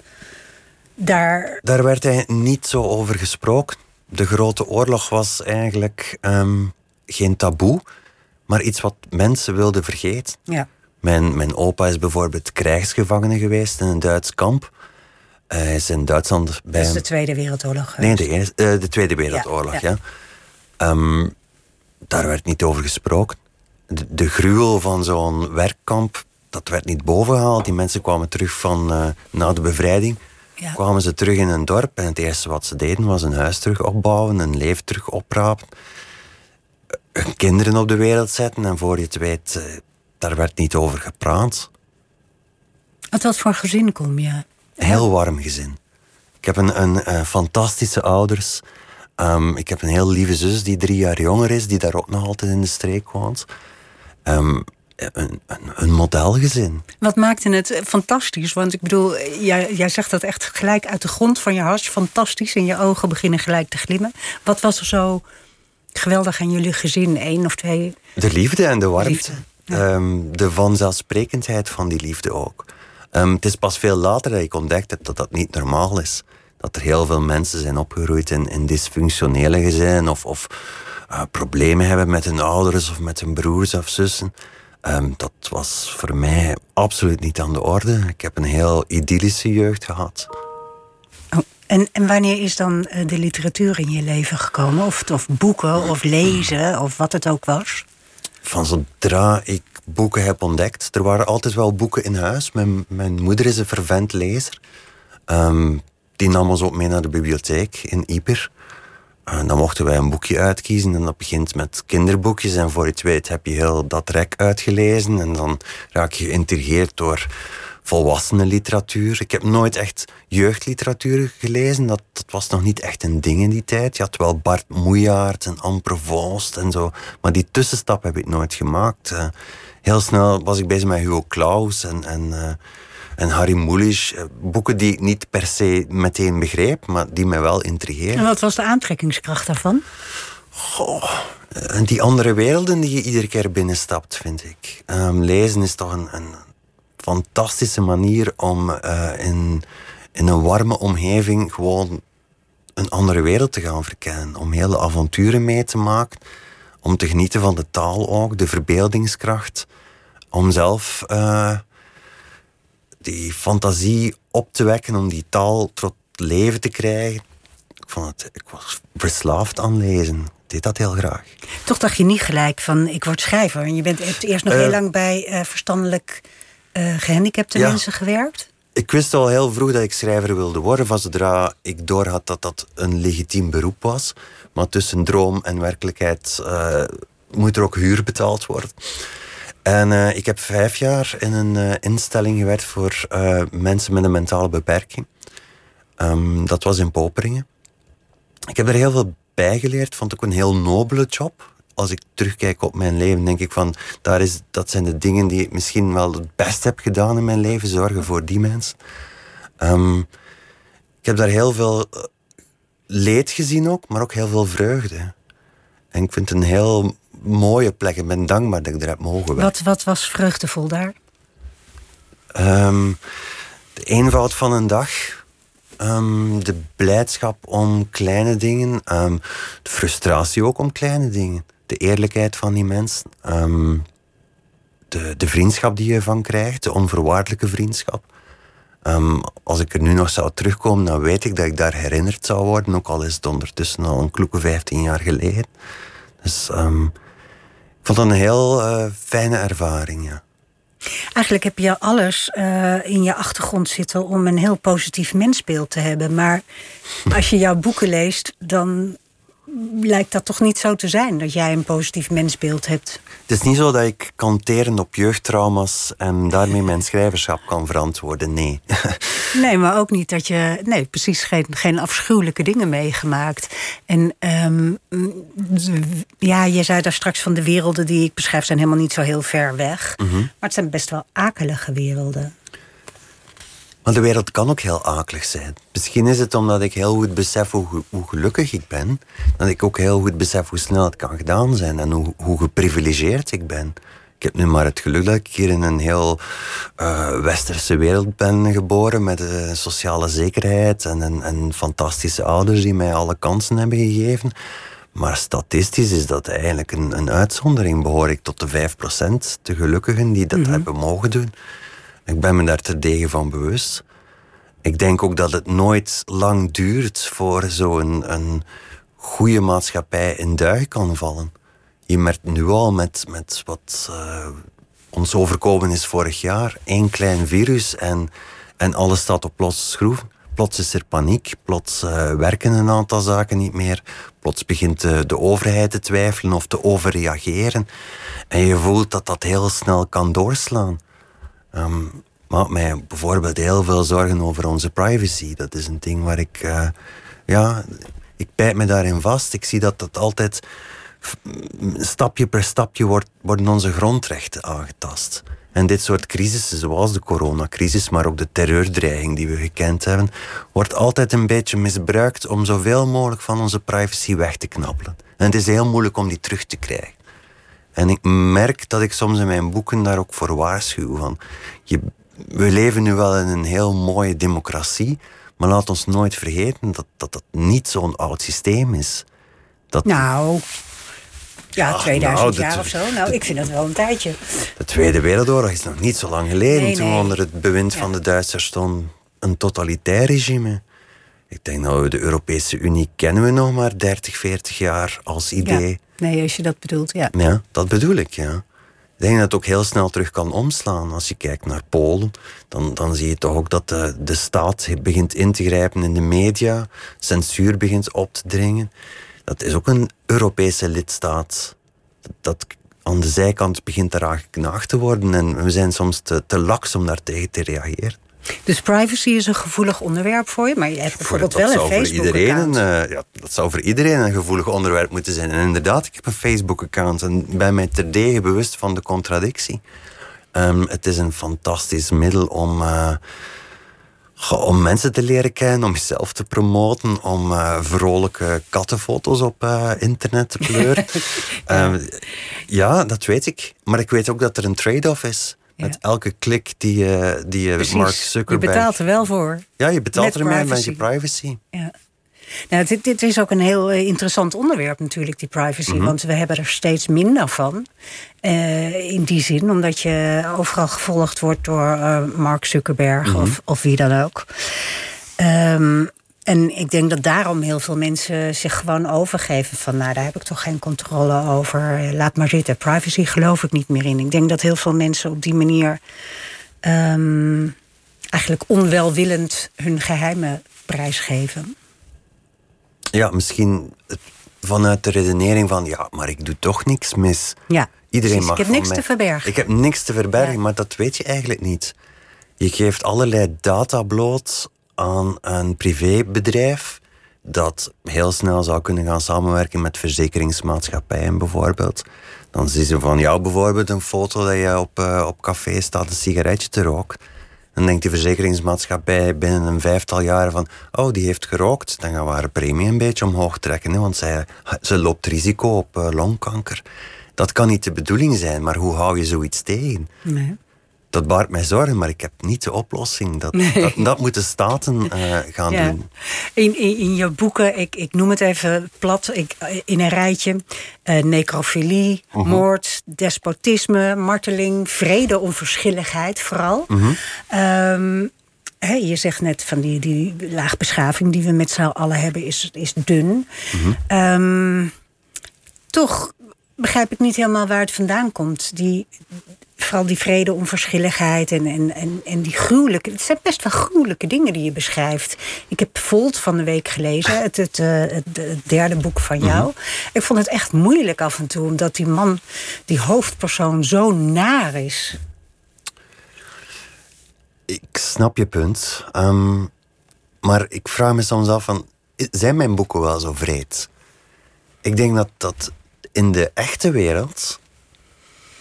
daar. Daar werd hij niet zo over gesproken. De Grote Oorlog was eigenlijk um, geen taboe, maar iets wat mensen wilden vergeten. Ja. Mijn, mijn opa is bijvoorbeeld krijgsgevangene geweest in een Duits kamp. hij is in Duitsland bij. Dat is de Tweede Wereldoorlog. Nee, de, eerste, uh, de Tweede Wereldoorlog, ja. ja. Um, daar werd niet over gesproken. de, de gruwel van zo'n werkkamp, dat werd niet bovengehaald. Die mensen kwamen terug van uh, na de bevrijding. Ja. Kwamen ze terug in een dorp en het eerste wat ze deden was een huis terug opbouwen, een leven terug oprapen, hun kinderen op de wereld zetten en voor je het weet, daar werd niet over gepraat. Uit wat voor gezin kom je? Heel warm gezin. Ik heb een, een, een fantastische ouders. Um, ik heb een heel lieve zus die drie jaar jonger is, die daar ook nog altijd in de streek woont. Um, een, een, een, modelgezin. Wat maakte het fantastisch? Want ik bedoel, jij, jij zegt dat echt gelijk uit de grond van je hart. Fantastisch. En je ogen beginnen gelijk te glimmen. Wat was er zo geweldig aan jullie gezin? Eén of twee? De liefde en de warmte. Liefde. Um, de vanzelfsprekendheid van die liefde ook. Um, het is pas veel later dat ik ontdekt heb dat dat niet normaal is. Dat er heel veel mensen zijn opgegroeid in, in dysfunctionele gezinnen of, of uh, problemen hebben met hun ouders of met hun broers of zussen. Um, dat was voor mij absoluut niet aan de orde. Ik heb een heel idyllische jeugd gehad. Oh, en, en wanneer is dan de literatuur in je leven gekomen? Of, of boeken, of lezen, of wat het ook was? Van zodra ik boeken heb ontdekt. Er waren altijd wel boeken in huis. Mijn, mijn moeder is een fervent lezer. Um, die nam ons ook mee naar de bibliotheek in Ieper. En dan mochten wij een boekje uitkiezen en dat begint met kinderboekjes. En voor je het weet heb je heel dat rek uitgelezen. En dan raak je geïntrigeerd door volwassenenliteratuur. Ik heb nooit echt jeugdliteratuur gelezen. Dat, dat was nog niet echt een ding in die tijd. Je had wel Bart Moejaert en Anne Provost en zo. Maar die tussenstap heb ik nooit gemaakt. Uh, heel snel was ik bezig met Hugo Claus en, en, uh, en Harry Mulisch. Boeken die ik niet per se meteen begreep, maar die mij wel intrigeerden. En wat was de aantrekkingskracht daarvan? Goh, en die andere werelden die je iedere keer binnenstapt, vind ik. Um, lezen is toch een, een fantastische manier om uh, in, in een warme omgeving gewoon een andere wereld te gaan verkennen. Om hele avonturen mee te maken. Om te genieten van de taal ook, de verbeeldingskracht. Om zelf uh, die fantasie op te wekken, om die taal tot leven te krijgen. Ik, vond het, ik was verslaafd aan lezen. Ik deed dat heel graag. Toch dacht je niet gelijk van ik word schrijver. En je bent hebt eerst nog uh, heel lang bij uh, verstandelijk uh, gehandicapte ja. mensen gewerkt. Ik wist al heel vroeg dat ik schrijver wilde worden. Van zodra ik doorhad dat dat een legitiem beroep was. Maar tussen droom en werkelijkheid uh, moet er ook huur betaald worden. En uh, ik heb vijf jaar in een uh, instelling gewerkt voor mensen met een mentale beperking. Um, dat was in Poperingen. Ik heb er heel veel bij geleerd. Vond ik een heel nobele job. Als ik terugkijk op mijn leven, denk ik van... Daar is, dat zijn de dingen die ik misschien wel het best heb gedaan in mijn leven. Zorgen voor die mensen. Um, ik heb daar heel veel leed gezien ook, maar ook heel veel vreugde. En ik vind het een heel mooie plek. Ik ben dankbaar dat ik er heb mogen werken. Wat, wat was vreugdevol daar? Um, de eenvoud van een dag. Um, de blijdschap om kleine dingen. Um, de frustratie ook om kleine dingen. De eerlijkheid van die mensen. de, de vriendschap die je van krijgt. De onvoorwaardelijke vriendschap. Um, als ik er nu nog zou terugkomen, dan weet ik dat ik daar herinnerd zou worden. Ook al is het ondertussen al een kloeke 15 jaar geleden. Dus um, ik vond dat een heel uh, fijne ervaring, ja. Eigenlijk heb je alles uh, in je achtergrond zitten om een heel positief mensbeeld te hebben. Maar als je jouw boeken leest, dan lijkt dat toch niet zo te zijn, dat jij een positief mensbeeld hebt. Het is niet zo dat ik kan teren op jeugdtrauma's en daarmee mijn schrijverschap kan verantwoorden, nee. nee, maar ook niet dat je, nee, precies geen, geen afschuwelijke dingen meegemaakt. En um, ja, je zei daar straks van de werelden die ik beschrijf zijn helemaal niet zo heel ver weg. Mhm. Maar het zijn best wel akelige werelden. Maar de wereld kan ook heel akelig zijn. Misschien is het omdat ik heel goed besef hoe, hoe, gelukkig ik ben, dat ik ook heel goed besef hoe snel het kan gedaan zijn en hoe, hoe geprivilegeerd ik ben. Ik heb nu maar het geluk dat ik hier in een heel uh, westerse wereld ben geboren met uh, sociale zekerheid en, en, en fantastische ouders die mij alle kansen hebben gegeven. Maar statistisch is dat eigenlijk een, een uitzondering. Behoor ik tot de 5% de gelukkigen die dat mm -hmm. hebben mogen doen. Ik ben me daar terdege van bewust. Ik denk ook dat het nooit lang duurt voor zo'n een goede maatschappij in duigen kan vallen. je merkt nu al met, met wat ons overkomen is vorig jaar. één klein virus en, en alles staat op losse schroef. Plots is er paniek, plots werken een aantal zaken niet meer. Plots begint de, de overheid te twijfelen of te overreageren. En je voelt dat dat heel snel kan doorslaan. Um, maakt mij bijvoorbeeld heel veel zorgen over onze privacy. Dat is een ding waar ik, uh, ja, ik bijt me daarin vast. Ik zie dat dat altijd stapje per stapje wordt, worden onze grondrechten aangetast. En dit soort crisissen, zoals de coronacrisis, maar ook de terreurdreiging die we gekend hebben, wordt altijd een beetje misbruikt om zoveel mogelijk van onze privacy weg te knappelen. En het is heel moeilijk om die terug te krijgen. En ik merk dat ik soms in mijn boeken daar ook voor waarschuw. Van, je, we leven nu wel in een heel mooie democratie, maar laat ons nooit vergeten dat dat, dat niet zo'n oud systeem is. Dat, nou, ja, 2000 nou, jaar of zo. Nou, ik vind dat wel een tijdje. De Tweede Wereldoorlog is nog niet zo lang geleden. toen onder het bewind van de Duitsers stond een totalitair regime. Ik denk we de Europese Unie kennen we nog maar 30, 40 jaar als idee. Nee, als je dat bedoelt, ja. Ja, dat bedoel ik, ja. Ik denk dat het ook heel snel terug kan omslaan. Als je kijkt naar Polen, dan, dan zie je toch ook dat de, de staat begint in te grijpen in de media, censuur begint op te dringen. Dat is ook een Europese lidstaat. Dat aan de zijkant begint eraan geknaagd te worden en we zijn soms te, te laks om daartegen te reageren. Dus privacy is een gevoelig onderwerp voor je, maar je hebt bijvoorbeeld wel een Facebook-account. Uh, ja, dat zou voor iedereen een gevoelig onderwerp moeten zijn. En inderdaad, ik heb een Facebook-account en ben mij terdege bewust van de contradictie. Um, het is een fantastisch middel om, uh, om mensen te leren kennen, om jezelf te promoten, om uh, vrolijke kattenfoto's op internet te pleuren. ja. Um, ja, dat weet ik. Maar ik weet ook dat er een trade-off is. Met elke klik die, uh, die uh, Mark Zuckerberg... Je betaalt er wel voor. Ja, je betaalt er mee met je privacy. Ja. Nou, dit, dit, is ook een heel eh, interessant onderwerp natuurlijk, die privacy. Mhm. Want we hebben er steeds minder van. Uh, in die zin, omdat je overal gevolgd wordt door uh, Mark Zuckerberg mhm. of, of wie dan ook. Um, en ik denk dat daarom heel veel mensen zich gewoon overgeven van, nou, daar heb ik toch geen controle over. Laat maar zitten. Privacy geloof ik niet meer in. Ik denk dat heel veel mensen op die manier um, eigenlijk onwelwillend hun geheimen prijsgeven. Ja, misschien vanuit de redenering van, ja, maar ik doe toch niks mis. Ja, Iedereen mag ik heb niks te verbergen. Ik heb niks te verbergen, maar dat weet je eigenlijk niet. Je geeft allerlei data bloot aan een privébedrijf dat heel snel zou kunnen gaan samenwerken met verzekeringsmaatschappijen bijvoorbeeld. Dan zien ze van jou bijvoorbeeld een foto dat je op, uh, op café staat een sigaretje te roken. Dan denkt die verzekeringsmaatschappij binnen een vijftal jaren van... oh, die heeft gerookt, dan gaan we haar premie een beetje omhoog trekken. Want zij, ze loopt risico op uh, longkanker. Dat kan niet de bedoeling zijn, maar hoe hou je zoiets tegen? Nee dat baart mij zorgen, maar ik heb niet de oplossing. Dat, dat, dat, moeten staten uh, gaan doen. In, in, in, je boeken, ik, ik noem het even plat, ik, in een rijtje... Uh, necrofilie, uh mhm. -huh. moord, despotisme, marteling... vrede, onverschilligheid vooral. -huh. Mhm. Um, je zegt net van die, die laagbeschaving die we met z'n allen hebben, is, is dun. -huh. Um, toch begrijp ik niet helemaal waar het vandaan komt. Die, vooral die vrede, onverschilligheid en, en, en, en die gruwelijke... Het zijn best wel gruwelijke dingen die je beschrijft. Ik heb Volt van de week gelezen, het, het, eh, het, het derde boek van jou. Mhm. Ik vond het echt moeilijk af en toe, omdat die man, die hoofdpersoon, zo naar is. Ik snap je punt. Ehm, maar ik vraag me soms af van, zijn mijn boeken wel zo vreed? Ik denk dat dat in de echte wereld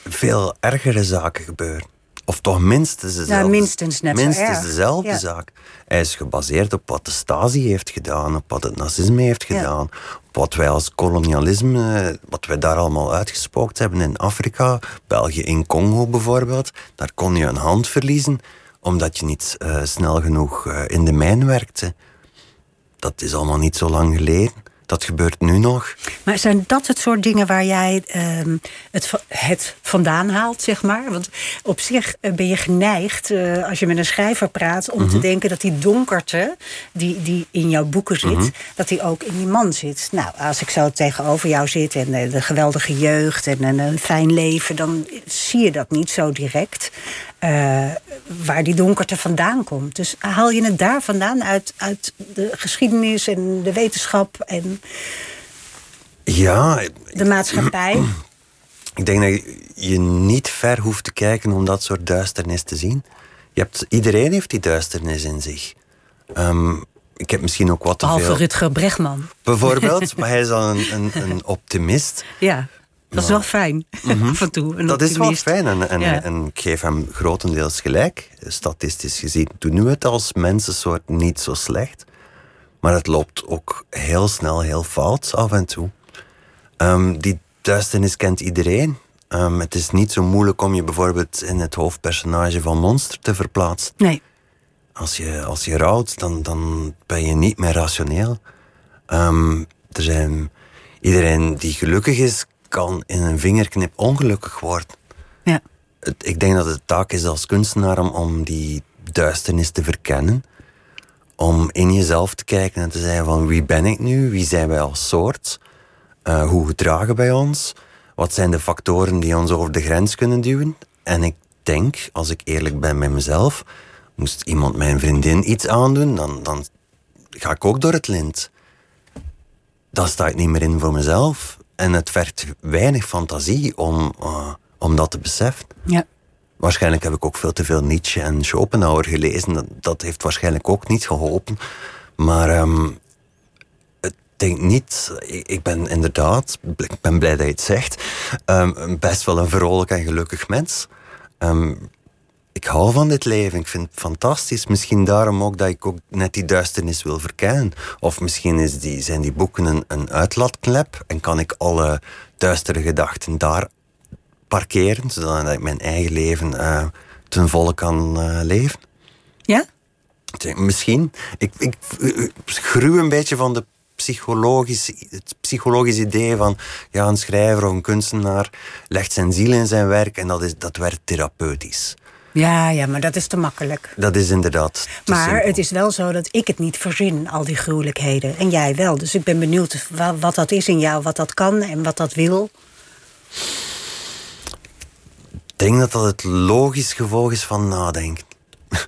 veel ergere zaken gebeuren. Of toch minstens dezelfde, ja, minstens net minstens dezelfde zaak. Hij is gebaseerd op wat de Stasi heeft gedaan, op wat het nazisme heeft gedaan, op wat wij als kolonialisme, wat wij daar allemaal uitgespookt hebben in Afrika, België in Congo bijvoorbeeld. Daar kon je een hand verliezen omdat je niet uh, snel genoeg uh, in de mijn werkte. Dat is allemaal niet zo lang geleden. Dat gebeurt nu nog. Maar zijn dat het soort dingen waar jij ehm, het, het vandaan haalt, zeg maar? Want op zich eh, ben je geneigd, eh, als je met een schrijver praat... om te denken dat die donkerte die, die in jouw boeken zit... dat die ook in die man zit. Nou, als ik zo tegenover jou zit en eh, de geweldige jeugd... en een, een fijn leven, dan zie je dat niet zo direct... waar die donkerte vandaan komt. Dus haal je het daar vandaan uit, uit de geschiedenis en de wetenschap... en Ja, de maatschappij. ik denk dat je niet ver hoeft te kijken om dat soort duisternis te zien. Je hebt, iedereen heeft die duisternis in zich. Ehm, ik heb misschien ook wat te Behalve veel... Rutger Bregman. Bijvoorbeeld, maar hij is dan een, een, een optimist. Ja, dat is wel fijn. Af en toe. Een Dat is wel optimist. fijn en, en, Ja. en ik geef hem grotendeels gelijk. Statistisch gezien doen we het als mensensoort niet zo slecht. Maar het loopt ook heel snel heel fout af en toe. Ehm, die duisternis kent iedereen. Ehm, het is niet zo moeilijk om je bijvoorbeeld in het hoofdpersonage van Monster te verplaatsen. Nee, Als je, als je rouwt, dan, dan ben je niet meer rationeel. Ehm, er zijn, iedereen die gelukkig is, kan in een vingerknip ongelukkig worden. ja. Het- ik denk dat het de taak is als kunstenaar om, om die duisternis te verkennen. Om in jezelf te kijken en te zeggen van wie ben ik nu? Wie zijn wij als soort? Eh, hoe gedragen wij ons? Wat zijn de factoren die ons over de grens kunnen duwen? En ik denk, als ik eerlijk ben met mezelf, moest iemand mijn vriendin iets aandoen, dan, dan ga ik ook door het lint. Dan sta ik niet meer in voor mezelf. En het vergt weinig fantasie om, eh, om dat te beseffen. ja. Waarschijnlijk heb ik ook veel te veel Nietzsche en Schopenhauer gelezen. Dat, heeft waarschijnlijk ook niet geholpen. Maar ehm, ik denk niet... Ik, ik ben inderdaad... Ik ben blij dat je het zegt. ehm, best wel een vrolijk en gelukkig mens. Ehm, ik hou van dit leven. Ik vind het fantastisch. Misschien daarom ook dat ik ook net die duisternis wil verkennen. Of misschien is die, zijn die boeken een, een uitlaatklep en kan ik alle duistere gedachten daar parkeren, zodat ik mijn eigen leven eh, ten volle kan eh, leven. Ja? Misschien. Ik, ik eh, gruw een beetje van de psychologisch, het psychologisch idee van ja, een schrijver of een kunstenaar legt zijn ziel in zijn werk en dat, is, dat werkt therapeutisch. Ja, ja, maar dat is te makkelijk. Dat is inderdaad. Maar simpel. het is wel zo dat ik het niet verzin, al die gruwelijkheden. En jij wel. Dus ik ben benieuwd wa- wat dat is in jou, wat dat kan en wat dat wil. Ik denk dat dat het logisch gevolg is van nadenken.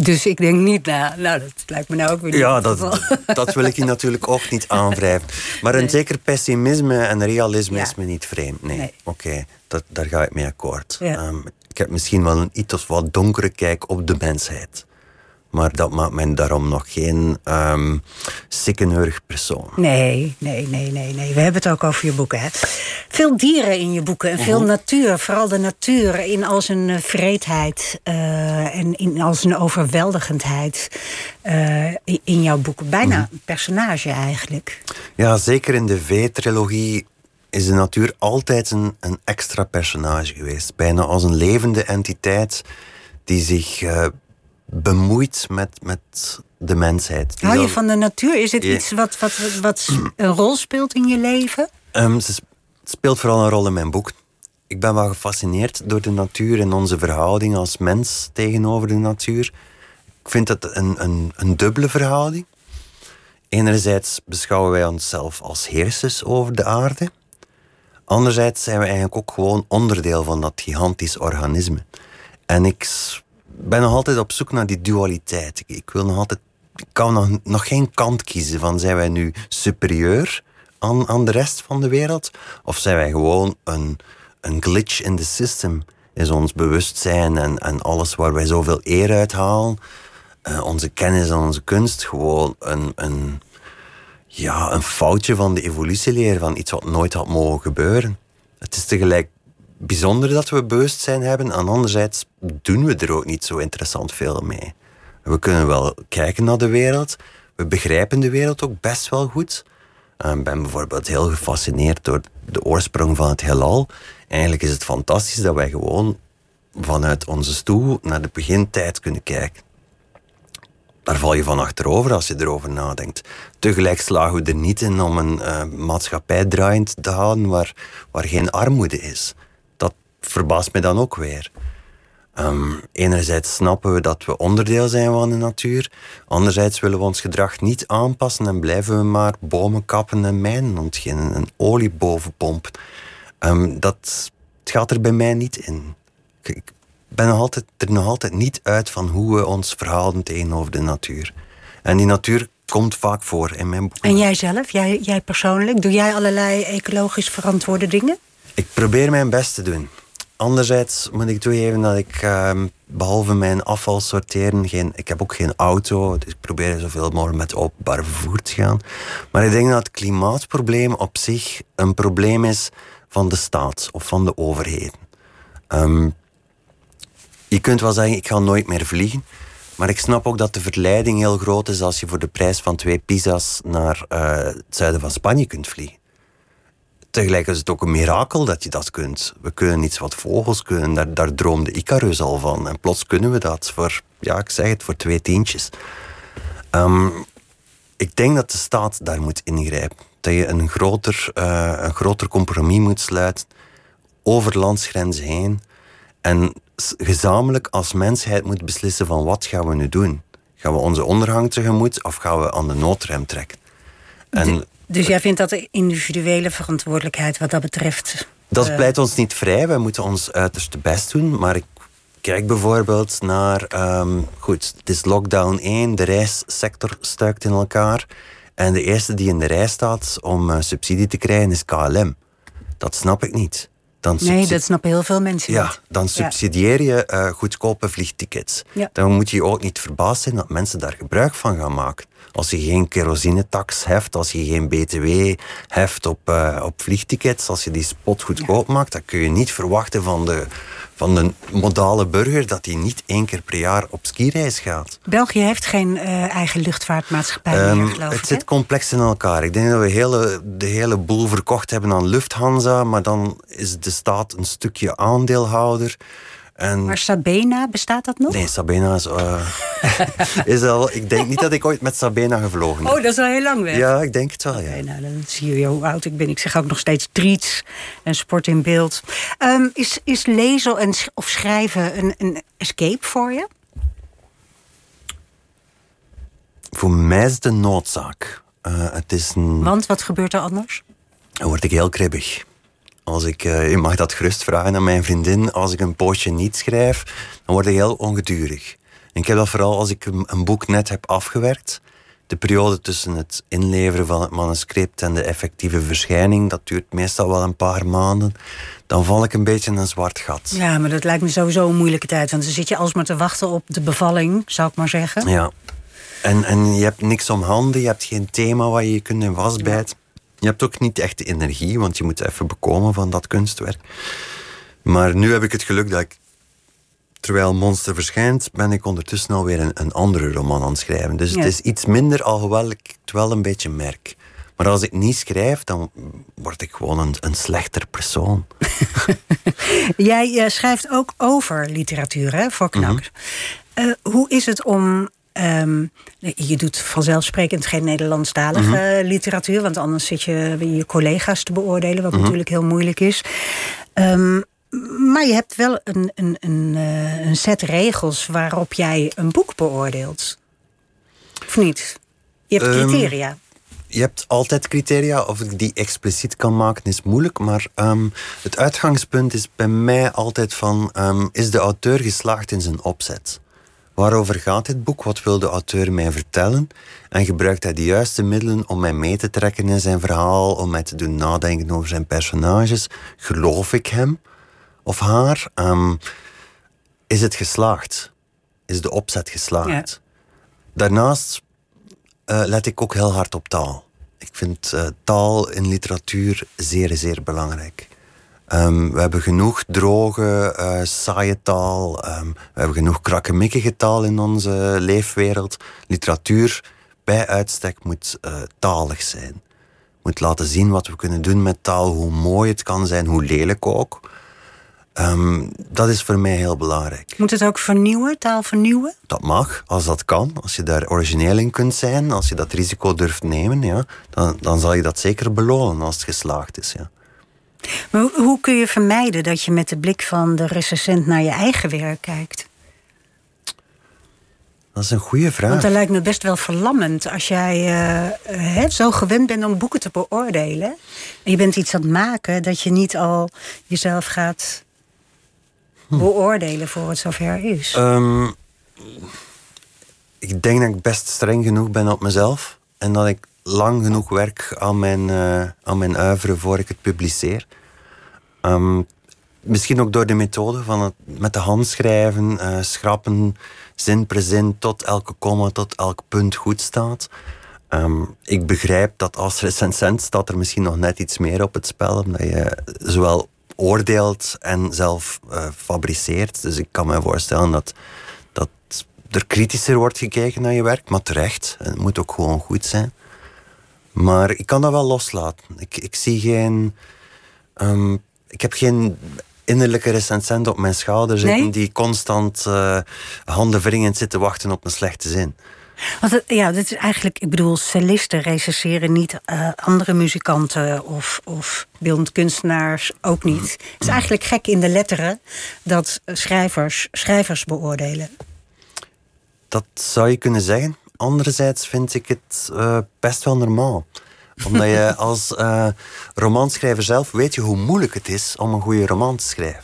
Dus ik denk niet na. Nou, dat lijkt me nou ook weer niet Ja, dat, dat wil ik je natuurlijk ook niet aanwrijven. Maar een zeker pessimisme en realisme Ja. is me niet vreemd. Nee, Nee. oké, dat daar ga ik mee akkoord. Ja. Ehm, ik heb misschien wel een iets wat donkere kijk op de mensheid. Maar dat maakt mij daarom nog geen sikkeneurig persoon. Nee, nee, nee, nee, nee. We hebben het ook over je boeken. Hè? Veel dieren in je boeken en veel natuur. Vooral de natuur in al zijn eh, vreedheid eh, en in al zijn overweldigendheid. eh, in- jouw boeken. Bijna een personage eigenlijk. Ja, zeker in de V-trilogie is de natuur altijd een, een extra personage geweest. Bijna als een levende entiteit die zich bemoeit met, met de mensheid. Hou je van de natuur? Is het Ja. iets wat, wat, wat een rol speelt in je leven? Ze sp- speelt vooral een rol in mijn boek. Ik ben wel gefascineerd door de natuur en onze verhouding als mens tegenover de natuur. Ik vind het een, een, een dubbele verhouding. Enerzijds beschouwen wij onszelf als heersers over de aarde. Anderzijds zijn we eigenlijk ook gewoon onderdeel van dat gigantisch organisme. En ik ben nog altijd op zoek naar die dualiteit. Ik, wil nog altijd, ik kan nog, nog geen kant kiezen van zijn wij nu superieur aan, aan de rest van de wereld? Of zijn wij gewoon een, een glitch in the system? Is ons bewustzijn en, en alles waar wij zoveel eer uit halen, eh, onze kennis en onze kunst, gewoon een, een, ja, een foutje van de evolutieleer, van iets wat nooit had mogen gebeuren. Het is tegelijk bijzonder dat we bewustzijn hebben, en anderzijds doen we er ook niet zo interessant veel mee. We kunnen wel kijken naar de wereld, we begrijpen de wereld ook best wel goed. Eh, Ik ben bijvoorbeeld heel gefascineerd door de oorsprong van het heelal. Eigenlijk is het fantastisch dat wij gewoon vanuit onze stoel naar de begintijd kunnen kijken. daar val je van achterover als je erover nadenkt. Tegelijk slagen we er niet in om een uh, maatschappij draaiend te houden waar, waar geen armoede is. Verbaast me dan ook weer. Um, enerzijds snappen we dat we onderdeel zijn van de natuur. Anderzijds willen we ons gedrag niet aanpassen en blijven we maar bomen kappen en mijnen ontginnen en olie boven pompen. Um, dat gaat er bij mij niet in. Ik ben nog altijd, er nog altijd niet uit van hoe we ons verhouden tegenover de natuur. En die natuur komt vaak voor in mijn boek. En jij zelf, jij, jij persoonlijk, doe jij allerlei ecologisch verantwoorde dingen? Ik probeer mijn best te doen. Anderzijds moet ik toegeven dat ik ehm, behalve mijn afval sorteren, geen, ik heb ook geen auto, dus ik probeer zoveel mogelijk met openbaar vervoer te gaan. Maar ik denk dat het klimaatprobleem op zich een probleem is van de staat of van de overheden. Um, je kunt wel zeggen, ik ga nooit meer vliegen. Maar ik snap ook dat de verleiding heel groot is als je voor de prijs van twee pizza's naar uh, het zuiden van Spanje kunt vliegen tegelijk is het ook een mirakel dat je dat kunt. We kunnen iets wat vogels kunnen, daar, daar droomde Icarus al van. En plots kunnen we dat voor, ja, ik het, voor twee tientjes. Um, ik denk dat de staat daar moet ingrijpen. Dat je een groter, uh, een groter compromis moet sluiten over landsgrenzen heen. En gezamenlijk als mensheid moet beslissen van wat gaan we nu doen. Gaan we onze ondergang tegemoet of gaan we aan de noodrem trekken? En dus jij vindt dat de individuele verantwoordelijkheid wat dat betreft. Dat uh... pleit ons niet vrij. Wij moeten ons uiterste best doen. Maar ik kijk bijvoorbeeld naar. Um, goed, het is lockdown 1. De reissector stuikt in elkaar. En de eerste die in de rij staat om uh, subsidie te krijgen is KLM. Dat snap ik niet. Dan nee, dat snappen heel veel mensen ja, niet. Dan subsidieer je uh, goedkope vliegtickets. Ja. Dan moet je ook niet verbaasd zijn dat mensen daar gebruik van gaan maken. Als je geen kerosinetax heft, als je geen btw heft op, uh, op vliegtickets, als je die spot goedkoop maakt, dan kun je niet verwachten van de, van de modale burger dat hij niet één keer per jaar op skireis gaat. België heeft geen uh, eigen luchtvaartmaatschappij um, meer, geloof Het zit complex in elkaar. Ik denk dat we hele, de hele boel verkocht hebben aan Lufthansa, maar dan is de staat een stukje aandeelhouder. En... Maar Sabena, bestaat dat nog? Nee, Sabena is, uh, is al... Ik denk niet dat ik ooit met Sabena gevlogen heb. Oh, dat is al heel lang weg. Ja, ik denk het wel, ja. Okay, nou, dan zie je hoe oud ik ben. Ik zeg ook nog steeds treats en sport in beeld. Um, is, is lezen en, of schrijven een, een escape voor je? Voor mij is het een noodzaak. Uh, het is een... Want, wat gebeurt er anders? Dan word ik heel kribbig. Als ik, uh, je mag dat gerust vragen aan mijn vriendin. Als ik een poosje niet schrijf, dan word ik heel ongedurig. En ik heb dat vooral als ik een, boek net heb afgewerkt. De periode tussen het inleveren van het manuscript en de effectieve verschijning, dat duurt meestal wel een paar maanden. Dan val ik een beetje in een zwart gat. Ja, maar dat lijkt me sowieso een moeilijke tijd. Want dan zit je alsmaar te wachten op de bevalling, zou ik maar zeggen. Ja. En, en je hebt niks om handen, je hebt geen thema waar je je kunt in wasbijten. Je hebt ook niet echt de energie, want je moet even bekomen van dat kunstwerk. Maar nu heb ik het geluk dat ik, terwijl Monster verschijnt, ben ik ondertussen alweer een, een andere roman aan het schrijven. Dus het is iets minder, alhoewel ik het wel een beetje merk. Maar als ik niet schrijf, dan word ik gewoon een, een slechter persoon. Jij uh, schrijft ook over literatuur, hè, voor. Mhm. uh, hoe is het om Um, je doet vanzelfsprekend geen Nederlandstalige mm literatuur, want anders zit je je collega's te beoordelen, wat mhm. natuurlijk heel moeilijk is. Um, maar je hebt wel een, een, een, uh, een set regels waarop jij een boek beoordeelt. Of niet? Je hebt ehm, criteria. je hebt altijd criteria. Of ik die expliciet kan maken is moeilijk. Maar um, het uitgangspunt is bij mij altijd van... Um, is de auteur geslaagd in zijn opzet? Waarover gaat dit boek? Wat wil de auteur mij vertellen? En gebruikt hij de juiste middelen om mij mee te trekken in zijn verhaal, om mij te doen nadenken over zijn personages? Geloof ik hem of haar? Um, is het geslaagd? Is de opzet geslaagd? Daarnaast uh, let ik ook heel hard op taal. Ik vind uh, taal in literatuur zeer, zeer belangrijk. Um, we hebben genoeg droge, uh, saaie taal. Um, we hebben genoeg krakkemikkige taal in onze leefwereld. Literatuur bij uitstek moet uh, talig zijn. Moet laten zien wat we kunnen doen met taal, hoe mooi het kan zijn, hoe lelijk ook. Ehm, dat is voor mij heel belangrijk. Moet het ook vernieuwen, taal vernieuwen? Dat mag, als dat kan. Als je daar origineel in kunt zijn, als je dat risico durft nemen, ja, dan, dan zal je dat zeker belonen als het geslaagd is. Ja. Maar hoe, hoe kun je vermijden dat je met de blik van de recensent naar je eigen werk kijkt? Dat is een goede vraag. Want dat lijkt me best wel verlammend als jij uh, uh, zo gewend bent om boeken te beoordelen. En je bent iets aan het maken dat je niet al jezelf gaat hm. beoordelen voor het zover is. Um, ik denk dat ik best streng genoeg ben op mezelf. En dat ik lang genoeg werk aan mijn, uh, aan mijn uiveren voor ik het publiceer. Um, misschien ook door de methode van het met de hand schrijven, schrappen zin per zin tot elke komma, tot elk punt goed staat. Um, ik begrijp dat als recensent staat er misschien nog net iets meer op het spel, omdat je zowel oordeelt en zelf uh, fabriceert. Dus ik kan me voorstellen dat, dat er kritischer wordt gekeken naar je werk, maar terecht. Het moet ook gewoon goed zijn. Maar ik kan dat wel loslaten. Ik, ik zie geen. Um, ik heb geen innerlijke recensent op mijn schouder zitten... die constant uh, handen wringend zitten wachten op een slechte zin. Want het, ja, dit is eigenlijk, ik bedoel, cellisten recenseren niet uh, andere muzikanten of, of beeldend kunstenaars ook niet. Het is eigenlijk gek in de letteren dat schrijvers schrijvers beoordelen. Dat zou je kunnen zeggen. Anderzijds vind ik het uh, best wel normaal omdat je als uh, romanschrijver zelf weet je hoe moeilijk het is om een goede roman te schrijven.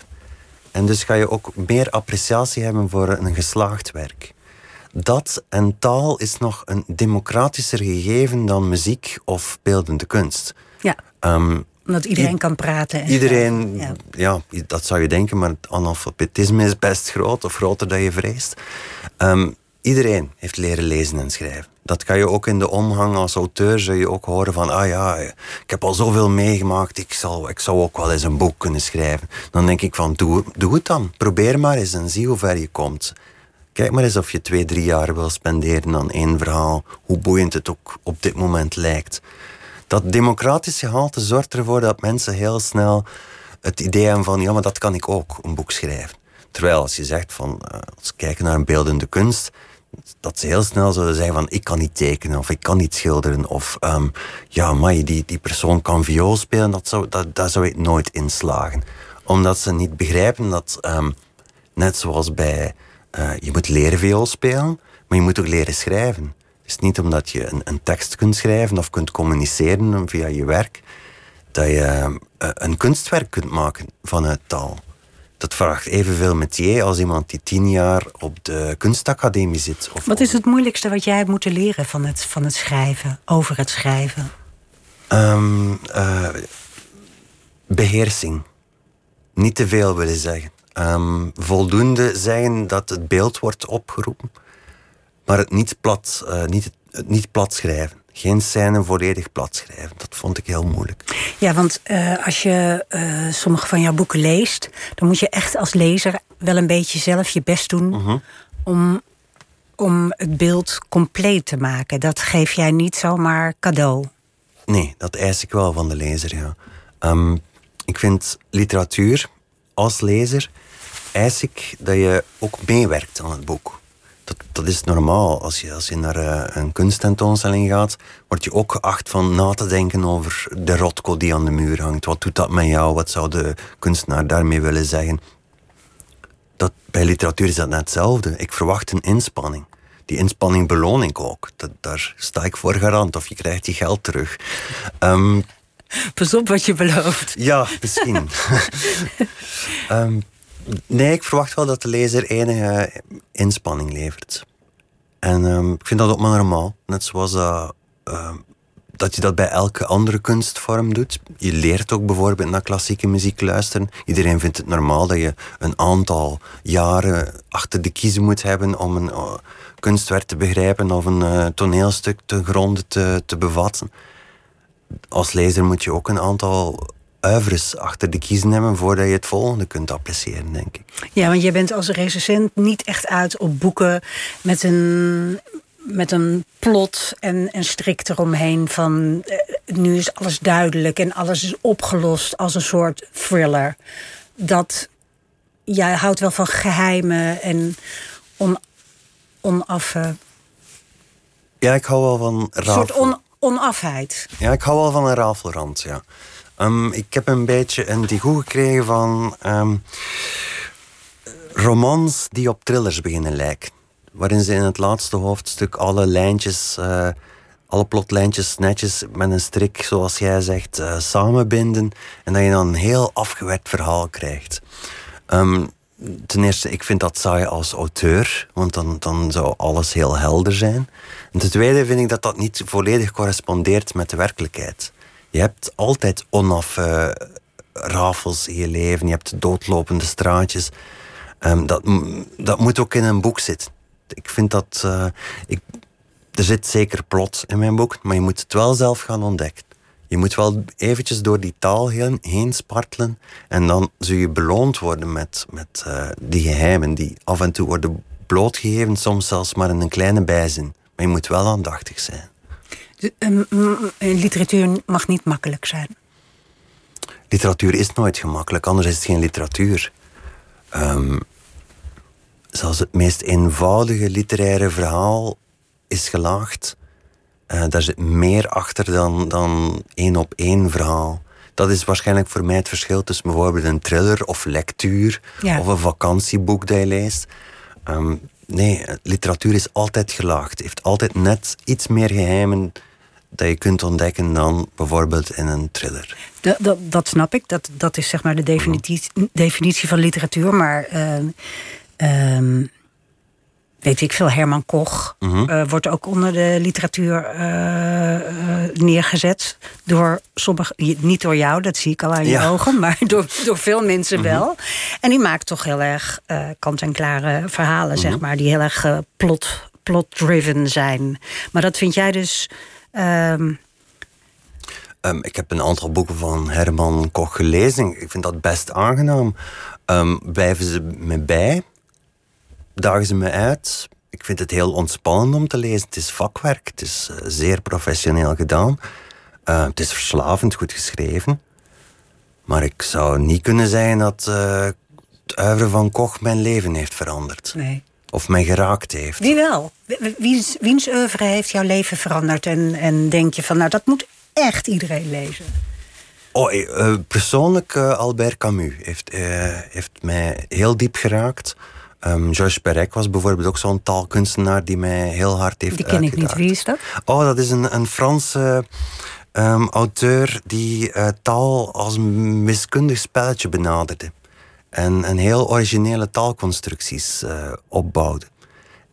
En dus ga je ook meer appreciatie hebben voor een geslaagd werk. Dat en taal is nog een democratischer gegeven dan muziek of beeldende kunst. Ja. Um, omdat iedereen kan praten. En iedereen, ja. ja. dat zou je denken, maar het analfabetisme is best groot, of groter dan je vreest. Um, iedereen heeft leren lezen en schrijven dat kan je ook in de omgang als auteur, zul je ook horen van, ah ja, ik heb al zoveel meegemaakt, ik, zal, ik zou ook wel eens een boek kunnen schrijven. Dan denk ik van, doe, doe het dan. Probeer maar eens en zie hoe ver je komt. Kijk maar eens of je twee, drie jaar wil spenderen aan één verhaal, hoe boeiend het ook op dit moment lijkt. Dat democratische gehalte zorgt ervoor dat mensen heel snel het idee hebben van, ja, maar dat kan ik ook, een boek schrijven. Terwijl als je zegt van, uh, als we kijken naar een beeldende kunst, dat ze heel snel zouden zeggen van ik kan niet tekenen of ik kan niet schilderen of um, ja, maar die, die persoon kan viool spelen, dat zou, dat, dat zou ik nooit inslagen. Omdat ze niet begrijpen dat, um, net zoals bij, uh, je moet leren viool spelen, maar je moet ook leren schrijven. Het is niet omdat je een, een tekst kunt schrijven of kunt communiceren via je werk, dat je uh, een kunstwerk kunt maken vanuit taal dat vraagt evenveel metier als iemand die tien jaar op de kunstacademie zit. Of wat is het moeilijkste wat jij hebt moeten leren van het, van het schrijven, over het schrijven? Um, uh, beheersing. Niet te veel willen zeggen. Um, voldoende zeggen dat het beeld wordt opgeroepen, maar het niet plat, uh, niet, het niet plat schrijven geen scène volledig plat schrijven. Dat vond ik heel moeilijk. Ja, want uh, als je uh, sommige van jouw boeken leest, dan moet je echt als lezer wel een beetje zelf je best doen uh -huh. om, om het beeld compleet te maken. Dat geef jij niet zomaar cadeau. Nee, dat eis ik wel van de lezer, ja. Um, ik vind literatuur als lezer eis ik dat je ook meewerkt aan het boek dat, dat is normaal. Als je, als je naar uh, een kunsttentoonstelling gaat, word je ook geacht van na te denken over de rotko die aan de muur hangt. Wat doet dat met jou? Wat zou de kunstenaar daarmee willen zeggen? Dat, bij literatuur is dat net hetzelfde. Ik verwacht een inspanning. Die inspanning beloon ik ook. Dat, daar sta ik voor garant. Of je krijgt je geld terug. Um, Pas op wat je belooft. Ja, misschien. um, Nee, ik verwacht wel dat de lezer enige inspanning levert. En um, ik vind dat ook maar normaal. Net zoals uh, uh, dat je dat bij elke andere kunstvorm doet. Je leert ook bijvoorbeeld naar klassieke muziek luisteren. Iedereen vindt het normaal dat je een aantal jaren achter de kiezen moet hebben om een uh, kunstwerk te begrijpen of een uh, toneelstuk te gronden te, te bevatten. Als lezer moet je ook een aantal uivers achter de kiezen hebben voordat je het volgende kunt appreciëren, denk ik. Ja, want je bent als recensent niet echt uit op boeken met een, met een plot en een strik eromheen van eh, nu is alles duidelijk en alles is opgelost als een soort thriller. Dat jij houdt wel van geheimen en on, onaf. Ja, ik hou wel van Een rafel. soort on, onafheid. Ja, ik hou wel van een rafelrand, ja. Ehm, ik heb een beetje een digoe gekregen van ehm, romans die op thrillers beginnen lijken. Waarin ze in het laatste hoofdstuk alle lijntjes, eh, alle plotlijntjes netjes met een strik, zoals jij zegt, eh, samenbinden. En dat je dan een heel afgewerkt verhaal krijgt. Ehm, ten eerste, ik vind dat saai als auteur, want dan, dan zou alles heel helder zijn. En ten tweede vind ik dat dat niet volledig correspondeert met de werkelijkheid. Je hebt altijd onaf rafels in je leven, je hebt doodlopende straatjes. Ehm, dat, dat moet ook in een boek zitten. Ik vind dat. eh, ik, er zit zeker plot in mijn boek, maar je moet het wel zelf gaan ontdekken. Je moet wel eventjes door die taal heen, heen spartelen en dan zul je beloond worden met, met eh, die geheimen die af en toe worden blootgegeven, soms zelfs maar in een kleine bijzin. Maar je moet wel aandachtig zijn. Em, mm, eh, literatuur mag niet makkelijk zijn. Literatuur is nooit gemakkelijk, anders is het geen literatuur. Ehm, zelfs het meest eenvoudige literaire verhaal is gelaagd. Eh, daar zit meer achter dan, dan één op één verhaal. Dat is waarschijnlijk voor mij het verschil tussen bijvoorbeeld een thriller of lectuur Ja. of een vakantieboek dat je leest. Ehm, nee, literatuur is altijd gelaagd. Heeft altijd net iets meer geheimen dat je kunt ontdekken dan bijvoorbeeld in een thriller. Dat, dat, dat snap ik. Dat, dat is zeg maar de definitie, definitie van literatuur. Maar ehm, ehm, weet ik veel, Herman Koch eh, wordt ook onder de literatuur eh, eh, neergezet. Door sommige, niet door jou, dat zie ik al aan je Ja. ogen, maar door, door veel mensen wel. En die maakt toch heel erg eh, kant-en-klare verhalen, zeg maar, die heel erg eh, plot, plot-driven zijn. Maar dat vind jij dus. Ehm, Ehm, ik heb een aantal boeken van Herman Koch gelezen. Ik vind dat best aangenaam. Ehm, blijven ze me bij? Dagen ze me uit? Ik vind het heel ontspannend om te lezen. Het is vakwerk. Het is eh, zeer professioneel gedaan. Het is verslavend goed geschreven. Maar ik zou niet kunnen zeggen dat eh, het uiveren van Koch mijn leven heeft veranderd. nee. Of mij geraakt heeft. Wie wel? Wie- Wiens, wiens oeuvre heeft jouw leven veranderd? En, en denk je van, nou, dat moet echt iedereen lezen. Oh, eh, persoonlijk, eh, Albert Camus heeft, eh, heeft mij heel diep geraakt. Ehm Georges Perec was bijvoorbeeld ook zo'n taalkunstenaar die mij heel hard heeft Die ken ik niet. Wie is dat? Oh, dat is een, een Franse ehm, auteur die eh, taal als een wiskundig spelletje benaderde. En, en heel originele taalconstructies eh, opbouwde.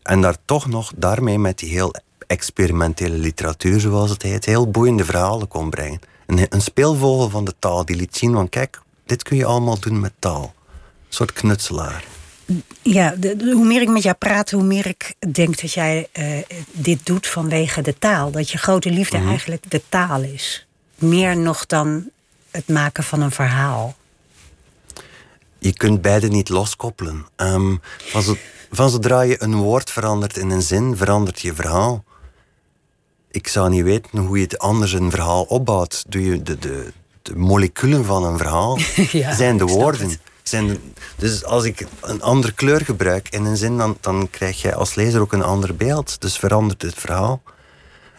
En daar toch nog daarmee met die heel experimentele literatuur, zoals het heet, heel boeiende verhalen kon brengen. Een, een speelvogel van de taal die liet zien van kijk, dit kun je allemaal doen met taal. Een soort knutselaar. Ja, de- de- hoe meer ik met jou praat, hoe meer ik denk dat jij eh, dit doet vanwege de taal. Dat je grote liefde Mhm. eigenlijk de taal is. Meer nog dan het maken van een verhaal. Je kunt beide niet loskoppelen. Ehm, van, zo- van zodra je een woord verandert in een zin, verandert je verhaal. Ik zou niet weten hoe je het anders een verhaal opbouwt. Doe je de, de, de moleculen van een verhaal Ja, zijn de woorden. Zijn de- dus als ik een andere kleur gebruik in een zin, dan, dan krijg jij als lezer ook een ander beeld. Dus verandert het verhaal.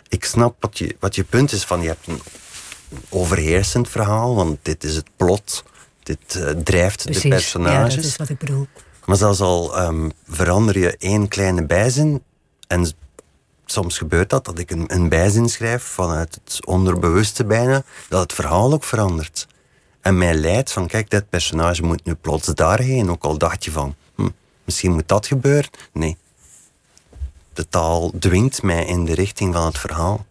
Ik snap wat je, wat je punt is van je hebt een overheersend verhaal, want dit is het plot. Dit eh, drijft de ja, personages. dat is wat ik bedoel. Maar zelfs al ehm, verander je één kleine bijzin, en soms gebeurt dat, dat ik een, een bijzin schrijf vanuit het onderbewuste bijna, dat het verhaal ook verandert. En mij leidt van, kijk, dit personage moet nu plots daarheen. Ook al dacht je van, hm, misschien moet dat gebeuren. Nee. De taal dwingt mij in de richting van het verhaal.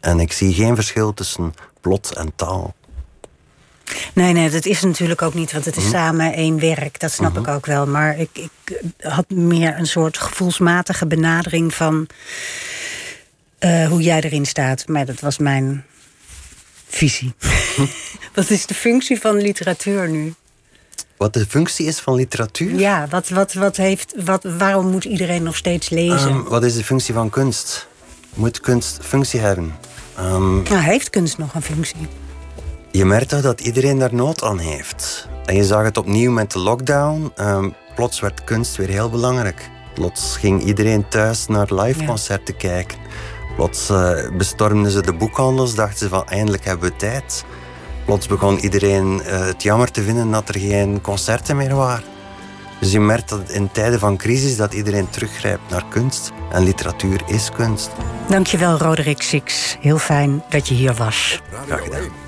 En ik zie geen verschil tussen plot en taal. Nee, nee, dat is natuurlijk ook niet, want het is Mhm. samen één werk. Dat snap ik ook wel. Maar ik, ik had meer een soort gevoelsmatige benadering van eh, hoe jij erin staat. Maar dat was mijn visie. wat is de functie van literatuur nu? Wat de functie is van literatuur? Ja, wat, wat, wat heeft, wat, waarom moet iedereen nog steeds lezen? Ehm, wat is de functie van kunst? Moet kunst functie hebben? Ehm, nou, heeft kunst nog een functie? Je merkt toch dat iedereen daar nood aan heeft. En je zag het opnieuw met de lockdown. Ehm, plots werd kunst weer heel belangrijk. Plots ging iedereen thuis naar liveconcerten ja. kijken. Plots uh, bestormden ze de boekhandels, dachten ze van eindelijk hebben we tijd. Plots begon iedereen uh, het jammer te vinden dat er geen concerten meer waren. Dus je merkt dat in tijden van crisis dat iedereen teruggrijpt naar kunst. En literatuur is kunst. Dankjewel Roderick Six. Heel fijn dat je hier was. Graag gedaan.